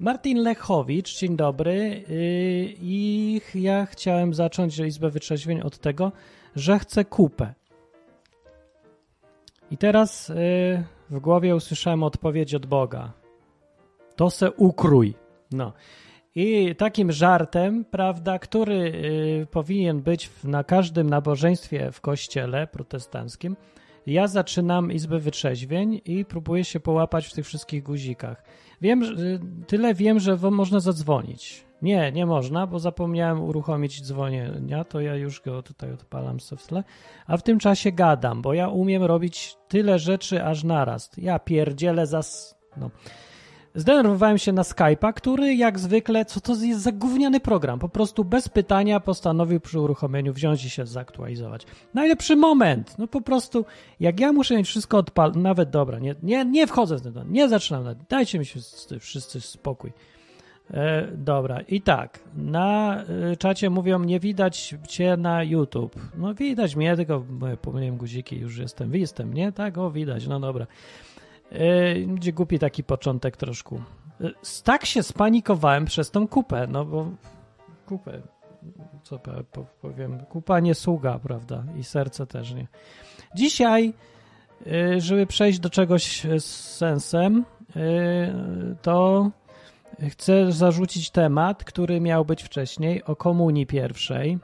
Martin Lechowicz, dzień dobry. Yy, I ja chciałem zacząć Izbę Wytrzeźwień od tego, że chcę kupę. I teraz yy, w głowie usłyszałem odpowiedź od Boga. To se ukrój. No. I takim żartem, prawda, który y, powinien być na każdym nabożeństwie w kościele protestanckim, ja zaczynam Izbę Wytrzeźwień i próbuję się połapać w tych wszystkich guzikach. Wiem, że, tyle wiem, że można zadzwonić. Nie, nie można, bo zapomniałem uruchomić dzwonienia, to ja już go tutaj odpalam sobie w a w tym czasie gadam, bo ja umiem robić tyle rzeczy aż naraz. Ja pierdzielę zas... No. Zdenerwowałem się na Skype'a, który jak zwykle, co to jest za gówniany program, po prostu bez pytania postanowił przy uruchomieniu wziąć i się zaktualizować. Najlepszy moment, no po prostu, jak ja muszę mieć wszystko odpal, nawet dobra, nie, nie, nie wchodzę w ten, nie zaczynam, dajcie mi się wszyscy spokój. E, dobra, i tak, na e, czacie mówią, nie widać cię na YouTube. No widać mnie, tylko pomyliłem guziki, już jestem, jestem, nie? Tak, o widać, no dobra. Będzie głupi taki początek troszkę. Tak się spanikowałem przez tą kupę, no bo kupę, co powiem, kupa nie sługa, prawda? I serce też nie. Dzisiaj, y, żeby przejść do czegoś z sensem, to chcę zarzucić temat, który miał być wcześniej, o komunii pierwszej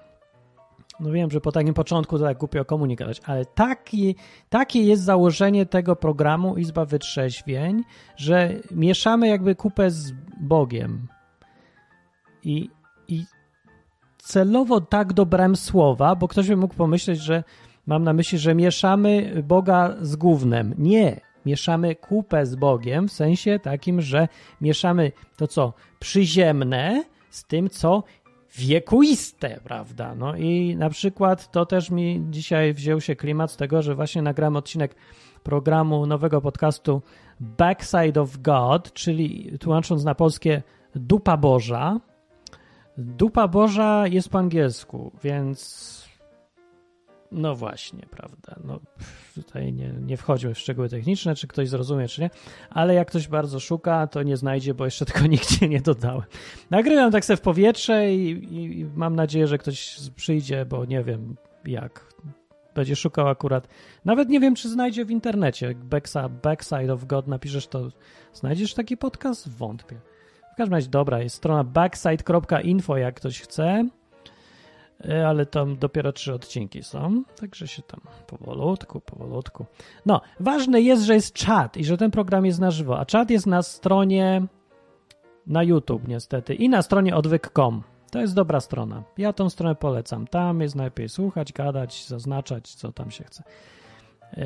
no wiem, że po takim początku to tak głupio komunikować, ale taki, takie jest założenie tego programu Izba Wytrzeźwień, że mieszamy jakby kupę z Bogiem. I, i celowo tak dobrałem słowa, bo ktoś by mógł pomyśleć, że mam na myśli, że mieszamy Boga z gównem. Nie, mieszamy kupę z Bogiem w sensie takim, że mieszamy to co przyziemne z tym, co wiekuiste, prawda? No i na przykład to też mi dzisiaj wziął się klimat z tego, że właśnie nagrałem odcinek programu nowego podcastu Backside of God, czyli tłumacząc na polskie Dupa Boża. Dupa Boża jest po angielsku, więc no właśnie, prawda. No, tutaj nie, nie w szczegóły techniczne, czy ktoś zrozumie, czy nie, ale jak ktoś bardzo szuka, to nie znajdzie, bo jeszcze tego nigdzie nie dodałem. Nagrywam tak sobie w powietrze i, i, mam nadzieję, że ktoś przyjdzie, bo nie wiem jak. Będzie szukał akurat. Nawet nie wiem, czy znajdzie w internecie. Backside of God napiszesz, to znajdziesz taki podcast? Wątpię. W każdym razie, dobra, jest strona backside.info, jak ktoś chce. E, ale tam dopiero trzy odcinki są, także się tam powolutku, powolutku. No, ważne jest, że jest czat i że ten program jest na żywo, a czat jest na stronie na YouTube niestety i na stronie odwyk.com. To jest dobra strona. Ja tą stronę polecam. Tam jest najlepiej słuchać, gadać, zaznaczać, co tam się chce. Yy,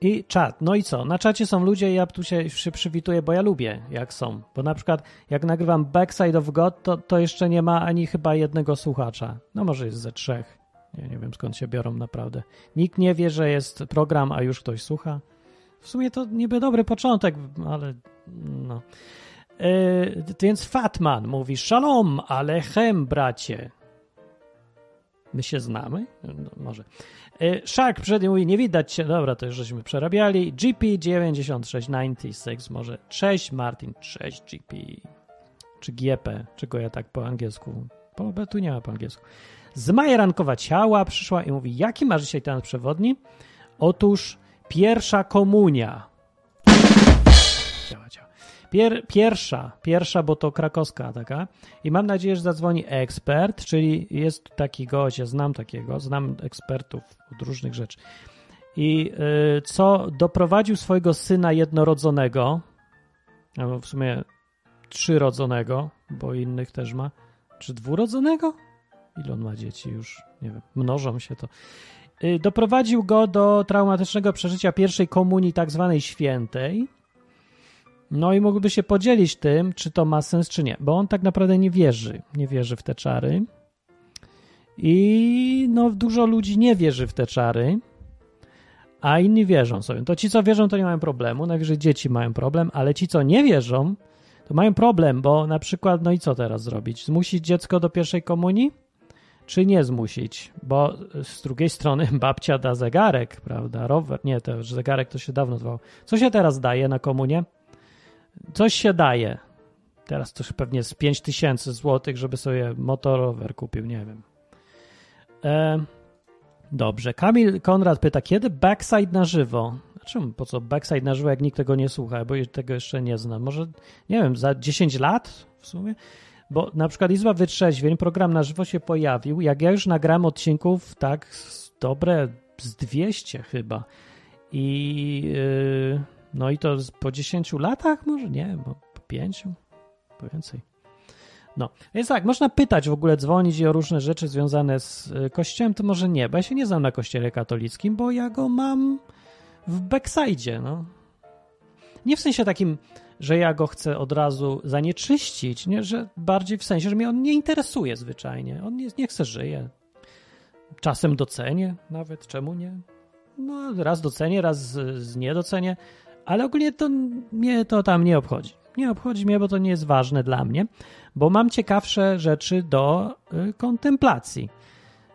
i czat. No i co? Na czacie są ludzie, ja tu się, przywituję, bo ja lubię, jak są. Bo na przykład, jak nagrywam Backside of God, to, to jeszcze nie ma ani chyba jednego słuchacza. No może jest ze trzech. Nie, nie wiem skąd się biorą naprawdę. Nikt nie wie, że jest program, a już ktoś słucha. W sumie to niby dobry początek, ale no. Yy, więc Fatman mówi: Shalom, alechem, bracie. My się znamy? No, może. E, Shark mówi, nie widać się, dobra, to już żeśmy przerabiali. GP9696 może. Cześć Martin, cześć GP. Czy GP, czego ja tak po angielsku, bo tu nie ma po angielsku. Zmajerankowa ciała przyszła i mówi, jaki masz dzisiaj temat przewodni? Otóż pierwsza komunia. Pier, pierwsza, pierwsza, bo to krakowska taka. I mam nadzieję, że zadzwoni ekspert, czyli jest taki gość, ja znam takiego, znam ekspertów od różnych rzeczy. I y, co doprowadził swojego syna jednorodzonego, albo w sumie trzyrodzonego, bo innych też ma, czy dwurodzonego? Ile on ma dzieci już? Nie wiem, mnożą się to. Y, doprowadził go do traumatycznego przeżycia pierwszej komunii tak zwanej świętej, no i mógłby się podzielić tym, czy to ma sens, czy nie, bo on tak naprawdę nie wierzy, nie wierzy w te czary. I no, dużo ludzi nie wierzy w te czary, a inni wierzą sobie. To ci, co wierzą, to nie mają problemu, najwyżej dzieci mają problem, ale ci, co nie wierzą, to mają problem, bo na przykład, no i co teraz zrobić? Zmusić dziecko do pierwszej komunii? Czy nie zmusić? Bo z drugiej strony babcia da zegarek, prawda? Rower, nie, to zegarek to się dawno zwał. Co się teraz daje na komunię? Coś się daje. Teraz to już pewnie z 5 tysięcy złotych, żeby sobie motorower kupił, nie wiem. E, dobrze. Kamil Konrad pyta, kiedy backside na żywo? Czemu, po co backside na żywo, jak nikt tego nie słucha, bo tego jeszcze nie znam. Może, nie wiem, za 10 lat w sumie? Bo na przykład Izba Wytrzeźwień, program na żywo się pojawił, jak ja już nagrałem odcinków, tak, dobre z 200 chyba. I yy, no i to po 10 latach może? Nie, bo po 5? Po więcej. No, więc tak, można pytać w ogóle, dzwonić o różne rzeczy związane z y, kościołem, to może nie, bo ja się nie znam na kościele katolickim, bo ja go mam w backside, no. Nie w sensie takim, że ja go chcę od razu zanieczyścić, nie? że bardziej w sensie, że mnie on nie interesuje zwyczajnie. On nie, nie chce żyje. Czasem docenię nawet, czemu nie? No, raz docenię, raz z, z niedocenię, ale ogólnie to mnie to tam nie obchodzi. Nie obchodzi mnie, bo to nie jest ważne dla mnie, bo mam ciekawsze rzeczy do y, kontemplacji.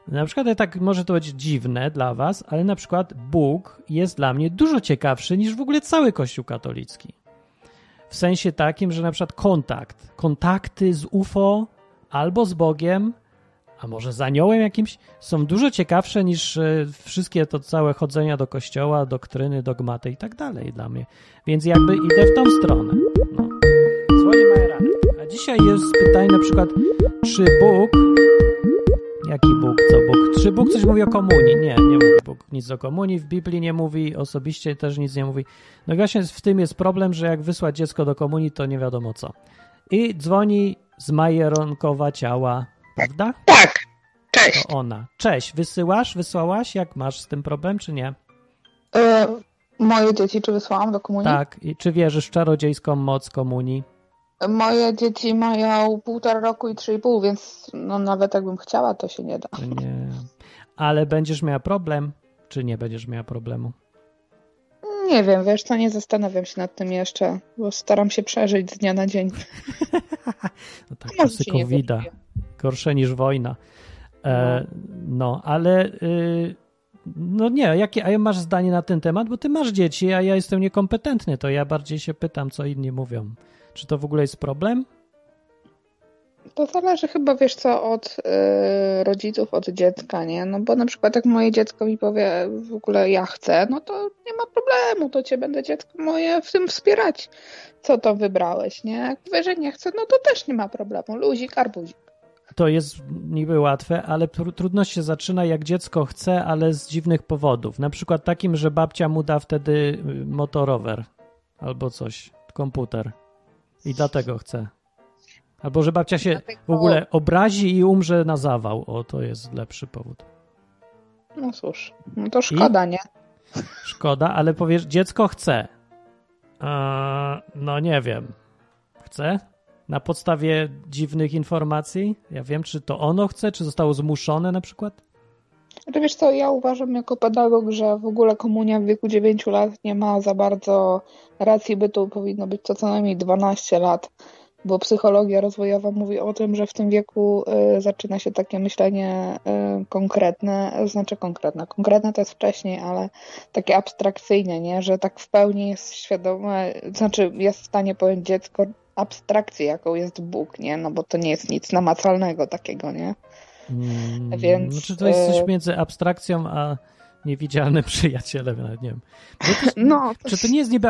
Na przykład, tak może to być dziwne dla Was, ale na przykład Bóg jest dla mnie dużo ciekawszy niż w ogóle cały Kościół katolicki. W sensie takim, że na przykład kontakt, kontakty z UFO albo z Bogiem, a może z aniołem jakimś, są dużo ciekawsze niż e, wszystkie to całe chodzenia do kościoła, doktryny, dogmaty i tak dalej dla mnie. Więc jakby idę w tą stronę. No. Swoje. A dzisiaj jest pytanie na przykład, czy Bóg Jaki Bóg? Co Bóg? Czy Bóg coś mówi o komunii? Nie, nie mówi Bóg nic o komunii. W Biblii nie mówi, osobiście też nic nie mówi. No właśnie w tym jest problem, że jak wysłać dziecko do komunii, to nie wiadomo co. I dzwoni z Majeronkowa ciała, prawda? Tak. Cześć. To ona. Cześć. Wysyłasz? Wysłałaś? Jak masz z tym problem, czy nie? E, moje dzieci, czy wysłałam do komunii? Tak. I czy wierzysz w czarodziejską moc komunii? Moje dzieci mają półtora roku i trzy i pół, więc no nawet jakbym chciała, to się nie da. Nie. Ale będziesz miała problem, czy nie będziesz miała problemu? Nie wiem, wiesz co, nie zastanawiam się nad tym jeszcze, bo staram się przeżyć z dnia na dzień. no tak, czasy covid gorsze niż wojna. E, no, ale y, no nie, jakie, a masz zdanie na ten temat? Bo ty masz dzieci, a ja jestem niekompetentny, to ja bardziej się pytam, co inni mówią. Czy to w ogóle jest problem? To zależy chyba, wiesz co, od yy, rodziców, od dziecka, nie? No bo na przykład jak moje dziecko mi powie w ogóle ja chcę, no to nie ma problemu, to cię będę dziecko moje w tym wspierać, co to wybrałeś, nie? Jak powie, że nie chcę, no to też nie ma problemu, luzik, arbuzik. To jest niby łatwe, ale tr trudność się zaczyna jak dziecko chce, ale z dziwnych powodów. Na przykład takim, że babcia mu da wtedy y, motorower albo coś, komputer. I dlatego chce. Albo że babcia się w ogóle obrazi i umrze na zawał. O, to jest lepszy powód. No cóż, no to szkoda, I? nie? Szkoda, ale powiesz, dziecko chce. Eee, no nie wiem. Chce? Na podstawie dziwnych informacji? Ja wiem, czy to ono chce, czy zostało zmuszone na przykład? To wiesz co, ja uważam jako pedagog, że w ogóle komunia w wieku 9 lat nie ma za bardzo racji bytu, powinno być to co najmniej 12 lat, bo psychologia rozwojowa mówi o tym, że w tym wieku y, zaczyna się takie myślenie y, konkretne, znaczy konkretne, konkretne to jest wcześniej, ale takie abstrakcyjne, nie, że tak w pełni jest świadome, znaczy jest w stanie pojąć dziecko abstrakcję, jaką jest Bóg, nie, no bo to nie jest nic namacalnego takiego, nie. Hmm, Więc, znaczy to jest coś e, między abstrakcją a niewidzialnym przyjacielem, nawet nie wiem. To, no, to... Czy to nie jest niby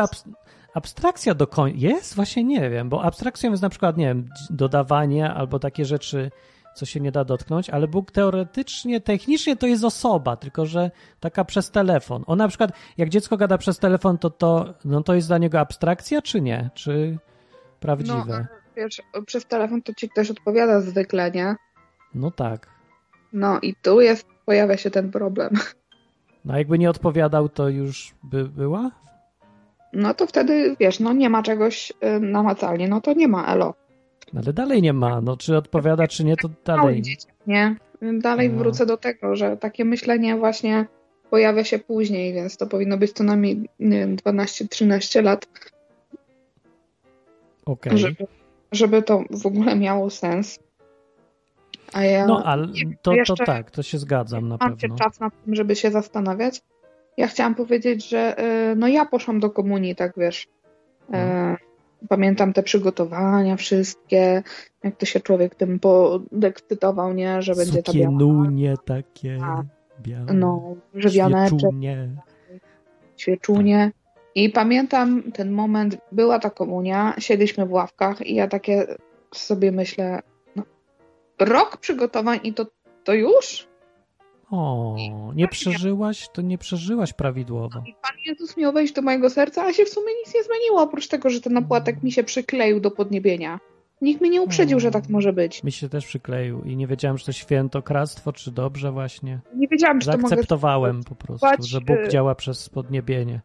abstrakcja do końca? Jest? Właśnie nie wiem, bo abstrakcją jest na przykład, nie wiem, dodawanie albo takie rzeczy, co się nie da dotknąć, ale Bóg teoretycznie, technicznie to jest osoba, tylko że taka przez telefon. On na przykład, jak dziecko gada przez telefon, to to, no to jest dla niego abstrakcja, czy nie? Czy prawdziwe? No, wiesz, przez telefon to ci ktoś odpowiada zwykle, nie? No tak. No i tu jest, pojawia się ten problem. No a jakby nie odpowiadał, to już by była? No to wtedy, wiesz, no nie ma czegoś y, namacalnie, no to nie ma elo. No ale dalej nie ma, no czy odpowiada, czy nie, to dalej. Nie, dalej no. wrócę do tego, że takie myślenie właśnie pojawia się później, więc to powinno być co najmniej 12-13 lat. Okay. Żeby, żeby to w ogóle miało sens. A ja no, ale to, to tak, to się zgadzam na pewno. Macie czas na tym, żeby się zastanawiać. Ja chciałam powiedzieć, że y, no ja poszłam do komunii, tak wiesz, y, pamiętam te przygotowania wszystkie, jak to się człowiek tym podekscytował, nie, że będzie ta biała. Takie białe. No, że wianeczek, świeczunie. świeczunie. I pamiętam ten moment, była ta komunia, siedliśmy w ławkach i ja takie sobie myślę, no, rok przygotowań i to, to już? O, nie przeżyłaś? To nie przeżyłaś prawidłowo. I Pan Jezus miał wejść do mojego serca, a się w sumie nic nie zmieniło, oprócz tego, że ten opłatek mi się przykleił do podniebienia. Nikt mnie nie uprzedził, że tak może być. Mi się też przykleił i nie wiedziałem, czy to świętokradztwo, czy dobrze właśnie. Nie wiedziałam, czy to mogę... Zaakceptowałem po prostu, że Bóg y- działa przez podniebienie.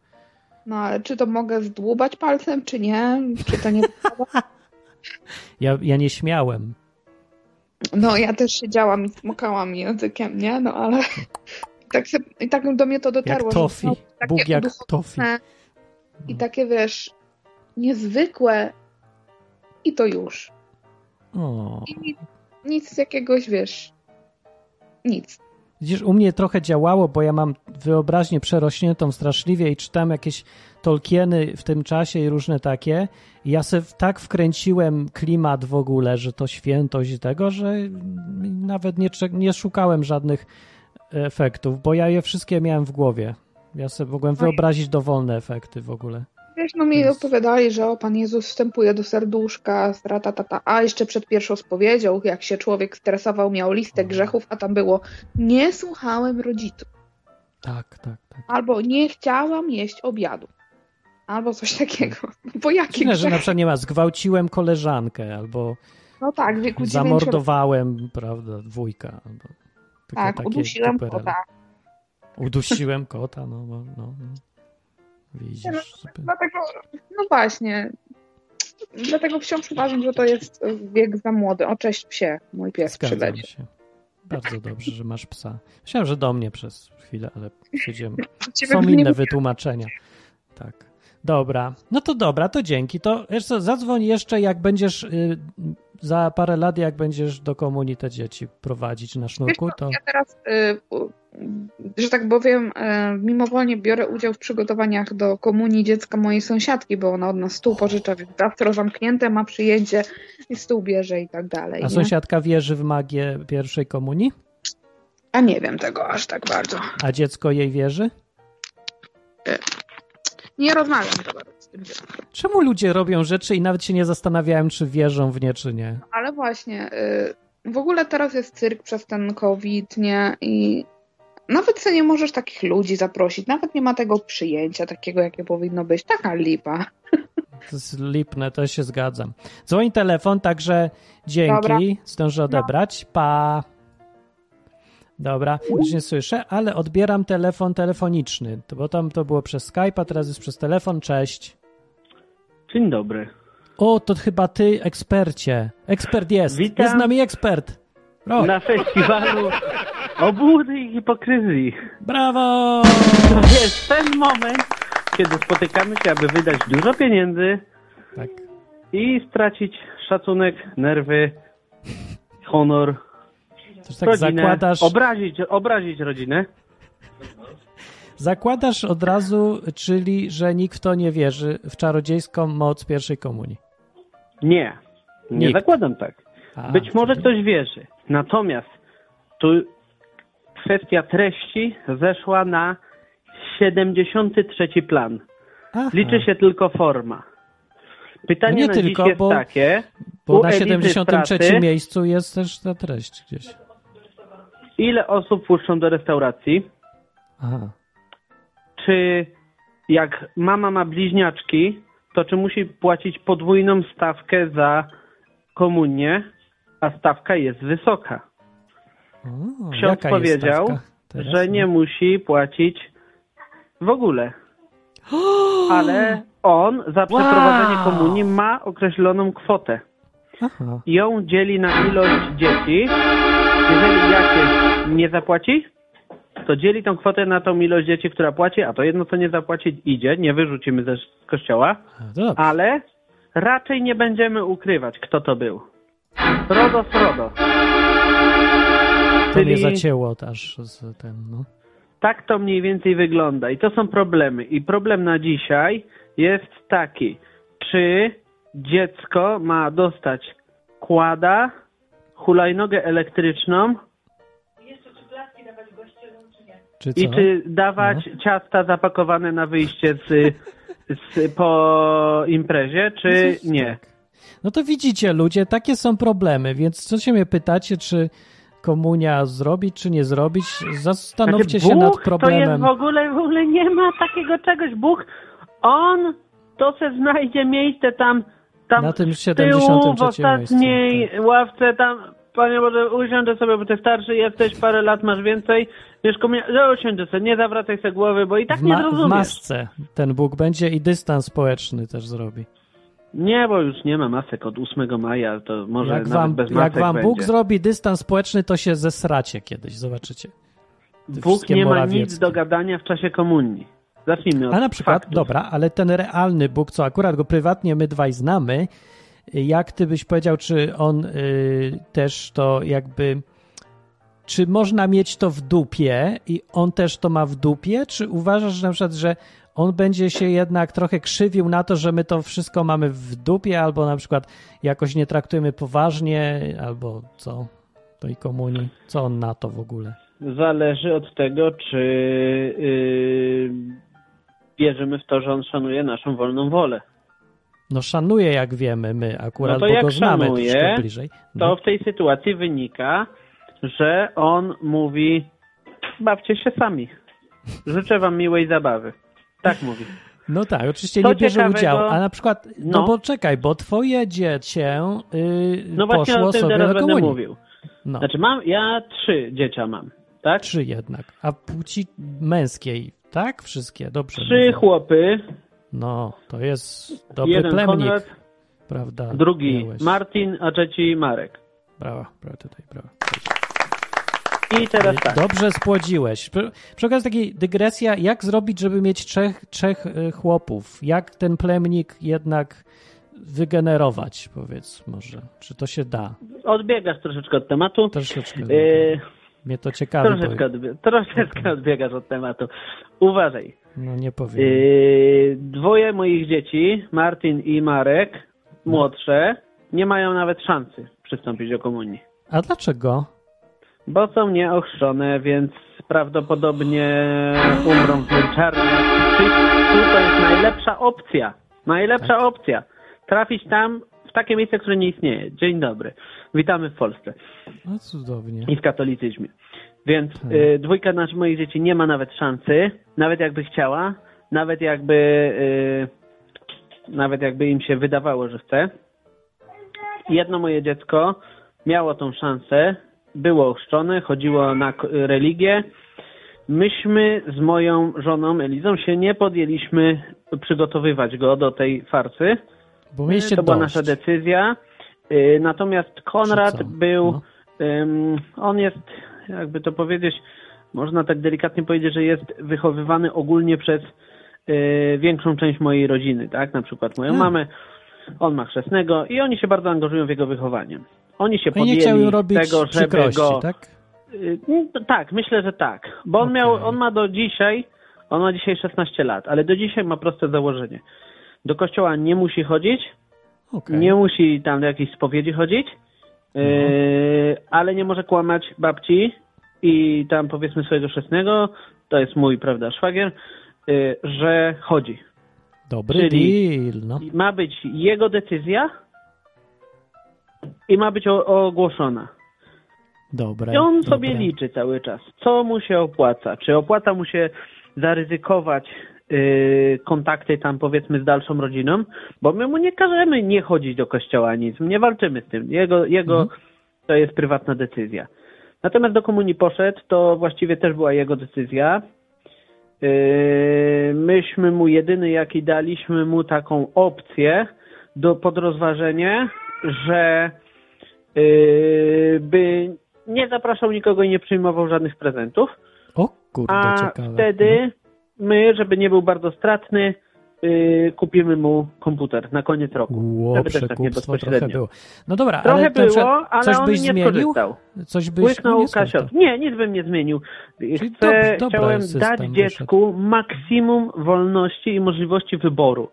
No, ale czy to mogę zdłubać palcem, czy nie? Czy to nie... Ja, ja nie śmiałem. No, ja też siedziałam i smokałam językiem, nie? No, ale... Tak se... I tak do mnie to dotarło. Jak tofi. takie Bóg jak tofi. I takie, wiesz, niezwykłe i to już. O. I nic jakiegoś, wiesz, nic. Widzisz, u mnie trochę działało, bo ja mam wyobraźnię przerośniętą straszliwie i czytam jakieś Tolkieny w tym czasie i różne takie. I ja se w- tak wkręciłem klimat w ogóle, że to świętość tego, że nawet nie, nie szukałem żadnych efektów, bo ja je wszystkie miałem w głowie. Ja sobie mogłem i- wyobrazić dowolne efekty w ogóle. Wiesz, no mi Więc- opowiadali, że o, Pan Jezus wstępuje do serduszka, strata, tata, a jeszcze przed pierwszą spowiedzią, jak się człowiek stresował, miał listę O. grzechów, a tam było nie słuchałem rodziców, Tak, tak, tak. albo nie chciałam jeść obiadu, albo coś takiego. Bo jakie Dziwne, że na przykład nie ma, zgwałciłem koleżankę albo No tak, w wieku lat. zamordowałem, prawda, wujka. Albo Tak, udusiłem kota. Udusiłem kota, no, no, no. Widzisz, Nie, no, super. Dlatego, no właśnie, dlatego wciąż uważam, że to jest wiek za młody. O, cześć psie, mój pies Zgadzam przyleci. się. Bardzo dobrze, że masz psa. Myślałem, że do mnie przez chwilę, ale Ciebie są inne wytłumaczenia. Tak. Dobra. No to dobra, to dzięki. To wiesz co, zadzwoń jeszcze, jak będziesz y, za parę lat, jak będziesz do komunii te dzieci prowadzić na sznurku, to Ja teraz, y, y, że tak powiem, y, mimowolnie biorę udział w przygotowaniach do komunii dziecka mojej sąsiadki, bo ona od nas stół pożycza, więc gastro zamknięte, ma przyjedzie i stół bierze i tak dalej. a nie? sąsiadka wierzy w magię pierwszej komunii? A nie wiem tego aż tak bardzo. A dziecko jej wierzy? Nie rozmawiam za bardzo z tym dzieckiem. Czemu ludzie robią rzeczy i nawet się nie zastanawiają, czy wierzą w nie, czy nie? Ale właśnie, y, w ogóle teraz jest cyrk przez ten COVID, nie? I nawet sobie nie możesz takich ludzi zaprosić, nawet nie ma tego przyjęcia takiego, jakie powinno być. Taka lipa. To jest lipne, to się zgadzam. Dzwoni telefon, także dzięki. Dobra. Zdążę odebrać. Pa. Dobra, już nie słyszę, ale odbieram telefon telefoniczny, bo tam to było przez Skype, a teraz jest przez telefon. Cześć. Dzień dobry. O, to chyba ty, ekspercie. Ekspert jest. Witam. Jest z nami ekspert. Brawo. Na festiwalu obłudy i hipokryzji. Brawo! To jest ten moment, kiedy spotykamy się, aby wydać dużo pieniędzy Tak. i stracić szacunek, nerwy, honor, To tak rodzinę, zakładasz, obrazić, obrazić rodzinę. zakładasz od razu, czyli, że nikt w to nie wierzy, w czarodziejską moc pierwszej komunii. Nie, nie Nikt. zakładam tak. A, Być może czyli- ktoś wierzy. Natomiast tu kwestia treści zeszła na 73 plan. Aha. Liczy się tylko forma. Pytanie No nie tylko, bo- takie, Bo na Elity 73 Straty- miejscu jest też ta treść gdzieś. Ile osób puszczą do restauracji, Aha. czy jak mama ma bliźniaczki, to czy musi płacić podwójną stawkę za komunię, a stawka jest wysoka. O, Ksiądz powiedział, że nie musi płacić w ogóle. Ale on za przeprowadzenie Wow. komunii ma określoną kwotę. Aha. Ją dzieli na ilość dzieci. Jeżeli jakieś nie zapłaci, to dzieli tą kwotę na tą ilość dzieci, która płaci, a to jedno, co nie zapłaci, idzie, nie wyrzucimy ze z kościoła, ale raczej nie będziemy ukrywać, kto to był. Frodo Frodo. To mnie czyli- zacięło aż z ten, no. Tak to mniej więcej wygląda i to są problemy. I problem na dzisiaj jest taki, czy dziecko ma dostać kłada, hulajnogę elektryczną Czy i czy dawać ciasta zapakowane na wyjście z, z, po imprezie, czy nie. Tak. No to widzicie, ludzie, takie są problemy, więc co się mnie pytacie, czy komunia zrobić, czy nie zrobić? Zastanówcie Znaczy, się nad Bóg To jest problemem. w ogóle, w ogóle nie ma takiego czegoś. Bóg, on to se znajdzie miejsce tam, tam Na tym z tyłu, 73 w ostatniej miejscu, tak. ławce tam. Panie Boże, usiądę sobie, bo ty starszy jesteś, parę lat masz więcej. Wiesz, że usiądę sobie, nie zawracaj sobie głowy, bo i tak nie ma- w zrozumiesz. masce ten Bóg będzie i dystans społeczny też zrobi. Nie, bo już nie ma masek od 8 maja, to może Jak nawet wam, bez jak masek wam będzie. Bóg zrobi dystans społeczny, to się zesracie kiedyś, zobaczycie. Te Bóg nie ma nic do gadania w czasie komunii. Zacznijmy od A na przykład, faktów. dobra, ale ten realny Bóg, co akurat go prywatnie my dwaj znamy, jak ty byś powiedział, czy on y, też to jakby. Czy można mieć to w dupie i on też to ma w dupie? Czy uważasz że na przykład, że on będzie się jednak trochę krzywił na to, że my to wszystko mamy w dupie, albo na przykład jakoś nie traktujemy poważnie, albo co? Tej komunii. Co on na to w ogóle? Zależy od tego, czy yy, wierzymy w to, że on szanuje naszą wolną wolę. No szanuje, jak wiemy, my akurat, No to bo go znamy szanuje, troszkę bliżej. To No. w tej sytuacji wynika, że on mówi bawcie się sami. Życzę wam miłej zabawy. Tak mówi. No tak, oczywiście Co nie bierze ciekawego- udziału, a na przykład, no, No. bo czekaj, bo twoje dziecię yy, No właśnie poszło o tym sobie teraz będę komunii. mówił. No, Znaczy mam, ja trzy dziecia mam, tak? trzy jednak, a płci męskiej, tak? Wszystkie, dobrze. Trzy mówię. chłopy, No, to jest dobry jeden plemnik, Konrad, prawda? drugi miałeś. Martin, a trzeci Marek. Brawa, brawa tutaj, brawa. I teraz tak. Dobrze spłodziłeś. Przy, okazji takiej dygresja, jak zrobić, żeby mieć trzech, trzech y, chłopów? Jak ten plemnik jednak wygenerować, powiedz może? Czy to się da? Odbiegasz troszeczkę od tematu. Troszeczkę. Yy, Mnie to ciekawi, troszeczkę, bo odbie- troszeczkę odbiegasz od tematu. Uważaj. no nie powiem. Yy, dwoje moich dzieci, Martin i Marek, młodsze, nie mają nawet szansy przystąpić do komunii. A dlaczego? Bo są nieochrzczone, więc prawdopodobnie umrą w męczarni. Tu to jest najlepsza opcja. Najlepsza opcja. Trafić tam w takie miejsce, które nie istnieje. Dzień dobry. Witamy w Polsce No cudownie. i w katolicyzmie. Więc Hmm. y, dwójka naszych moich dzieci nie ma nawet szansy, nawet jakby chciała, nawet jakby y, nawet jakby im się wydawało, że chce. Jedno moje dziecko miało tą szansę, było ochrzczone, chodziło na religię. Myśmy z moją żoną Elizą się nie podjęliśmy przygotowywać go do tej farcy. Bo mieliście to była dość. nasza decyzja. Y, Natomiast Konrad był, No. ym, on jest, jakby to powiedzieć, można tak delikatnie powiedzieć, że jest wychowywany ogólnie przez y, większą część mojej rodziny, tak? Na przykład moją A. mamę, on ma chrzestnego i oni się bardzo angażują w jego wychowanie. Oni się No podjęli robić tego, żeby go... tak? Y, no Tak, myślę, że tak. Bo on Okej. miał, on ma do dzisiaj, on ma dzisiaj 16 lat, ale do dzisiaj ma proste założenie. Do kościoła nie musi chodzić, Okej. nie musi tam do jakiejś spowiedzi chodzić, No. yy, ale nie może kłamać babci i tam powiedzmy swojego chrzestnego, to jest mój, prawda, szwagier, yy, że chodzi. Dobry czyli- deal, no. Ma być jego decyzja i ma być o, ogłoszona. Dobre. I on dobre. sobie liczy cały czas, co mu się opłaca. Czy opłaca mu się zaryzykować kontakty tam powiedzmy z dalszą rodziną, bo my mu nie każemy nie chodzić do kościoła, nic, nie walczymy z tym. Jego, jego Mhm. to jest prywatna decyzja. Natomiast do komunii poszedł, to właściwie też była jego decyzja. Yy, myśmy mu jedyny jaki daliśmy mu taką opcję do pod rozważenie, że yy, by nie zapraszał nikogo i nie przyjmował żadnych prezentów. O kurde, A ciekawe. wtedy my, żeby nie był bardzo stratny, yy, kupimy mu komputer na koniec roku. Ło, żeby też tak nie trochę bezpośrednio. było. No dobra, Trochę ale było, ale coś on byś nie zmienił? skorzystał. Coś byś skorzystał. kasiot. Nie, nic bym nie zmienił. Chcę, dob- chciałem dać wyszedł. dziecku maksimum wolności i możliwości wyboru.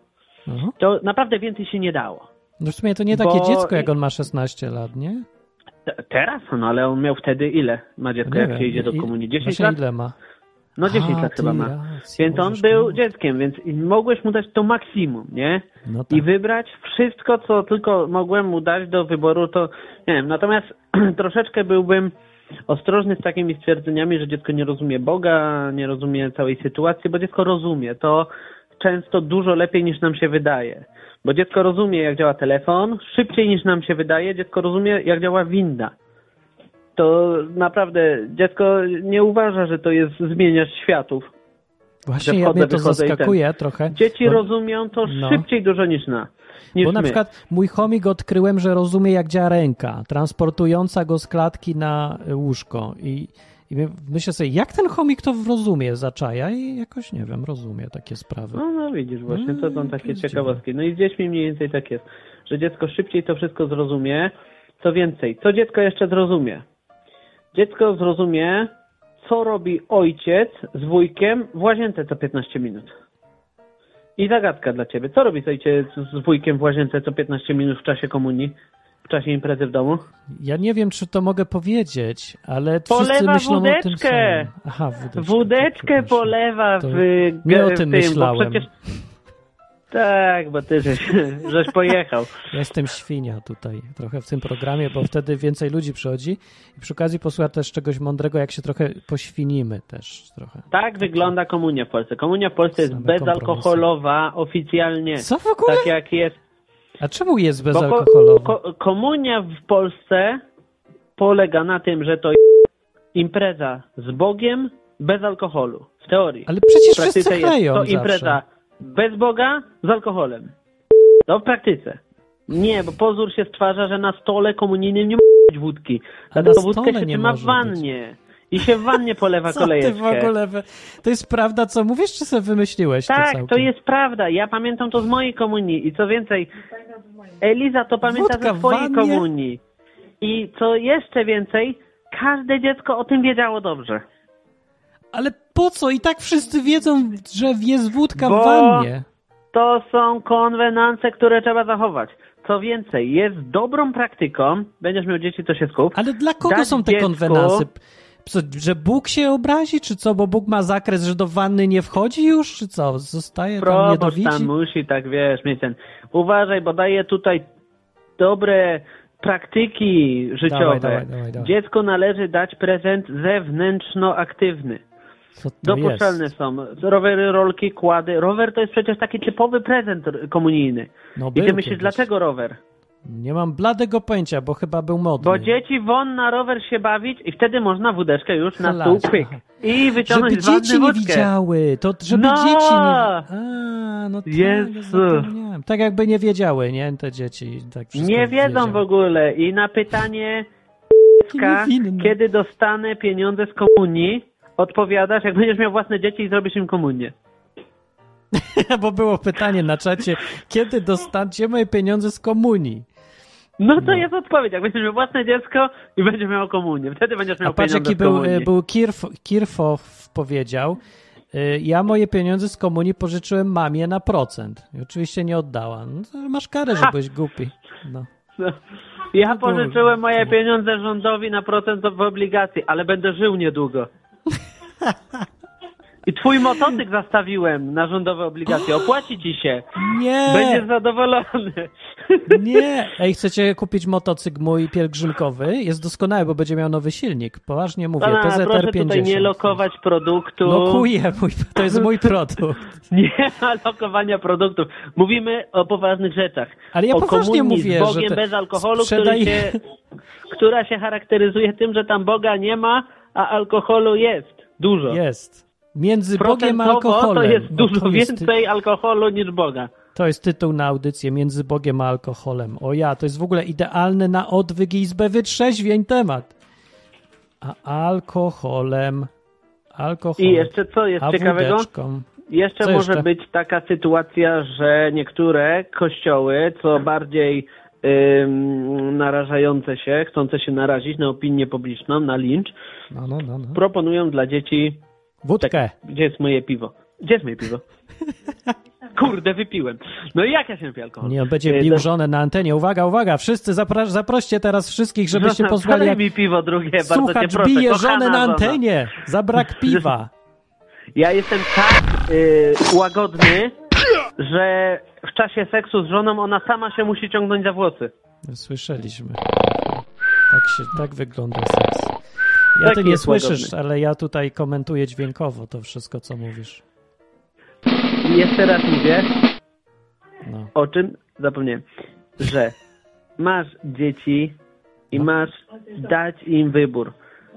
Aha. To naprawdę więcej się nie dało. No w sumie to nie takie Bo- dziecko, jak on ma 16 lat, nie? Te- Teraz, no ale on miał wtedy ile ma dziecko, Nie jak wiem. się idzie do komunii? 10 właśnie lat? ile ma? No 10 A, lat chyba ma. Więc on był dzieckiem, więc mogłeś mu dać to maksimum, nie? No tak. I wybrać wszystko, co tylko mogłem mu dać do wyboru, to nie wiem. Natomiast troszeczkę byłbym ostrożny z takimi stwierdzeniami, że dziecko nie rozumie Boga, nie rozumie całej sytuacji, bo dziecko rozumie to często dużo lepiej niż nam się wydaje. Bo dziecko rozumie, jak działa telefon, szybciej niż nam się wydaje, dziecko rozumie, jak działa winda. To naprawdę dziecko nie uważa, że to jest zmieniać światów. Właśnie że ja wchodzę, mnie to zaskakuje trochę. Dzieci bo, rozumią to no. szybciej dużo niż na. Niż Bo na my. przykład mój chomik odkryłem, że rozumie jak działa ręka, transportująca go z klatki na y, łóżko i, i my- myślę sobie, jak ten chomik to rozumie, zaczaja i jakoś, nie wiem, rozumie takie sprawy. No, no widzisz właśnie, to są Mm, takie jest ciekawostki. No i z dziećmi mniej więcej tak jest, że dziecko szybciej to wszystko zrozumie. Co więcej, co dziecko jeszcze zrozumie? Dziecko zrozumie, co robi ojciec z wujkiem w łazience co 15 minut. I zagadka dla ciebie. Co robi ojciec z wujkiem w łazience co 15 minut w czasie komunii? W czasie imprezy w domu? Ja nie wiem, czy to mogę powiedzieć, ale Polewa wszyscy myślą o tym wódeczkę. samym. Aha, wódeczkę. Wódeczkę polewa w, To nie o w tym Bo myślałem. przecież... Tak, bo ty żeś, żeś pojechał. Jestem świnia tutaj trochę w tym programie, bo wtedy więcej ludzi przychodzi i przy okazji posłucha też czegoś mądrego, jak się trochę poświnimy też trochę. Tak wygląda komunia w Polsce. Komunia w Polsce jest bezalkoholowa oficjalnie. Co w ogóle? Tak jak jest. A czemu jest Bo ko- bezalkoholowa? ko- komunia w Polsce polega na tym, że to impreza z Bogiem bez alkoholu. W teorii. Ale przecież w wszyscy jest to zawsze. Bez Boga z alkoholem. To w praktyce. Nie, bo pozór się stwarza, że na stole komunijnym nie może być wódki. Dlatego wódkę się trzyma w wannie. I się w wannie polewa Co ty w ogóle... To jest prawda, co mówisz, czy sobie wymyśliłeś to Tak, całkiem? to jest prawda. Ja pamiętam to z mojej komunii. I co więcej, Eliza to pamięta Wódka ze swojej komunii. I co jeszcze więcej, każde dziecko o tym wiedziało dobrze. Ale po co? I tak wszyscy wiedzą, że jest wódka Bo- w wannie. To są konwenanse, które trzeba zachować. Co więcej, jest dobrą praktyką, będziesz miał dzieci, to się skup. Ale dla kogo Dać są te dziecku- konwenansy? Co, że Bóg się obrazi, czy co? Bo Bóg ma zakres, że do wanny nie wchodzi już, czy co? Zostaje tam Proboszcz niedowidzi? tam musi, tak wiesz, mieć ten. Uważaj, bo daje tutaj dobre praktyki życiowe. Dawaj, dawaj, dawaj, należy dać prezent zewnętrzno-aktywny. Co to Dopuszczalne jest? są rowery, rolki, kłady. Rower to jest przecież taki typowy prezent komunijny. No I ty myślisz, dlaczego rower? Nie mam bladego pojęcia, bo chyba był modny. Bo dzieci won na rower się bawić i wtedy można wódeczkę już na stół pyk. I wyciągnąć Żeby z wanny dzieci nie wódkę. widziały, to żeby No! dzieci nie... A, no tak, Jezu. Tak jakby nie wiedziały, nie? Te dzieci. Tak Nie wiedzą wiedziały. w ogóle. I na pytanie kiedy dostanę pieniądze z komunii, odpowiadasz, jak będziesz miał własne dzieci i zrobisz im komunię. Bo było pytanie na czacie, kiedy dostacie moje pieniądze z komunii? No to No. jest odpowiedź. Jak będziesz miał własne dziecko i będziesz miał komunię. Wtedy będziesz miał A patrz, pieniądze jaki z był, e, był Kirf, Kirfow powiedział, e, ja moje pieniądze z komunii pożyczyłem mamie na procent. I oczywiście nie oddała. No masz karę, że byłeś głupi. No. No. Ja pożyczyłem moje pieniądze rządowi na procent w obligacji, ale będę żył niedługo. I twój motocykl zastawiłem na rządowe obligacje. Opłaci ci się. Nie! Będziesz zadowolony. Nie! Ej, chcecie kupić motocykl mój pielgrzymkowy? Jest doskonały, bo będzie miał nowy silnik. Poważnie mówię, Pana, PZR proszę 50. tutaj nie lokować produktu. Lokuję, mój, to jest mój produkt. Nie ma lokowania produktów. Mówimy o poważnych rzeczach. Ale ja o poważnie mówię, z Bogiem że bez alkoholu, sprzedaj- się, która się charakteryzuje tym, że tam Boga nie ma, a alkoholu jest dużo. Jest. Między Bogiem a alkoholem. to jest dużo to jest więcej alkoholu niż Boga. To jest tytuł na audycję Między Bogiem a alkoholem. O ja, to jest w ogóle idealny na odwyk i izbę wytrzeźwień temat. A alkoholem... Alkoholem. I jeszcze co jest ciekawego? wódeczką. Jeszcze Co może jeszcze? być taka sytuacja, że niektóre kościoły, co bardziej narażające się, chcące się narazić na opinię publiczną, na lincz, No, no, no, no. proponują dla dzieci Wódkę. Gdzie jest moje piwo? Gdzie jest moje piwo? kurde, wypiłem. No i jak ja się napiję alkoholu? Nie, on będzie E, bił to- żonę na antenie. Uwaga, uwaga, wszyscy zapra- zaproście teraz wszystkich, żebyście No, podaj jak mi piwo drugie, bardzo cię słuchacz proszę. bije żonę na antenie za brak piwa. Ja jestem tak y, łagodny, że w czasie seksu z żoną ona sama się musi ciągnąć za włosy. Słyszeliśmy. Tak, się, tak wygląda seks. Ja Taki ty nie słyszysz, łagodny. ale ja tutaj komentuję dźwiękowo to wszystko, co mówisz. I jeszcze raz mówię, No. o czym zapomniałem, że masz dzieci i No. masz dać im wybór.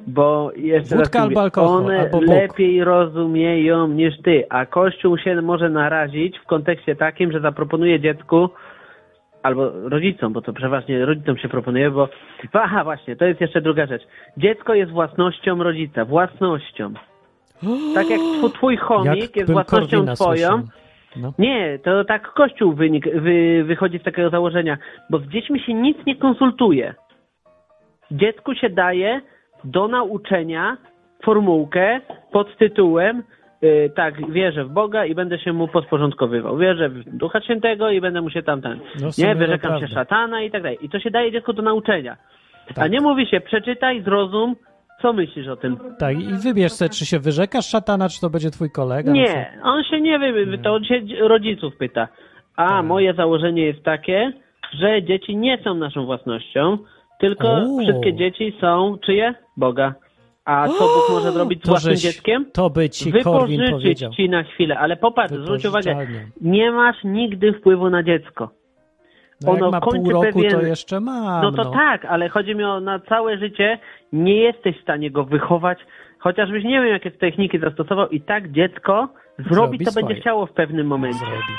Bo jeszcze Wódka raz mówię, albo alkohol, one albo lepiej rozumieją niż ty, a Kościół się może narazić w kontekście takim, że zaproponuje dziecku albo rodzicom, bo to przeważnie rodzicom się proponuje, bo aha właśnie, to jest jeszcze druga rzecz. Dziecko jest własnością rodzica, własnością. Tak jak tw- twój chomik jest Jakbym własnością Korwina twoją. No. nie, to tak Kościół wynik, wy, wychodzi z takiego założenia, bo z dziećmi się nic nie konsultuje. Dziecku się daje do nauczenia formułkę pod tytułem y, tak, wierzę w Boga i będę się mu podporządkowywał. Wierzę w Ducha Świętego i będę mu się tam ten. No nie, wyrzekam się szatana i tak dalej. I to się daje dziecku do nauczenia. A Tak. nie mówi się, przeczytaj, zrozum, co myślisz o tym. Tak, i wybierz sobie, czy się wyrzekasz szatana, czy to będzie twój kolega. no? Nie, on się nie wie, to on się rodziców pyta. A Tak. moje założenie jest takie, że dzieci nie są naszą własnością, tylko O. wszystkie dzieci są czyje? Boga. A co Bóg może zrobić z To, własnym żeś, dzieckiem? to by ci Korwin powiedział. Ci na chwilę, ale popatrz, zwróć uwagę, nie masz nigdy wpływu na dziecko. No jak ono ma pół kończy roku, pewien- to jeszcze mam. No to tak, ale chodzi mi o na całe życie, nie jesteś w stanie go wychować, chociażbyś nie wiem, jakie techniki zastosował i tak dziecko zrobi, Zrobi co swoje. będzie chciało w pewnym momencie. Zrobi.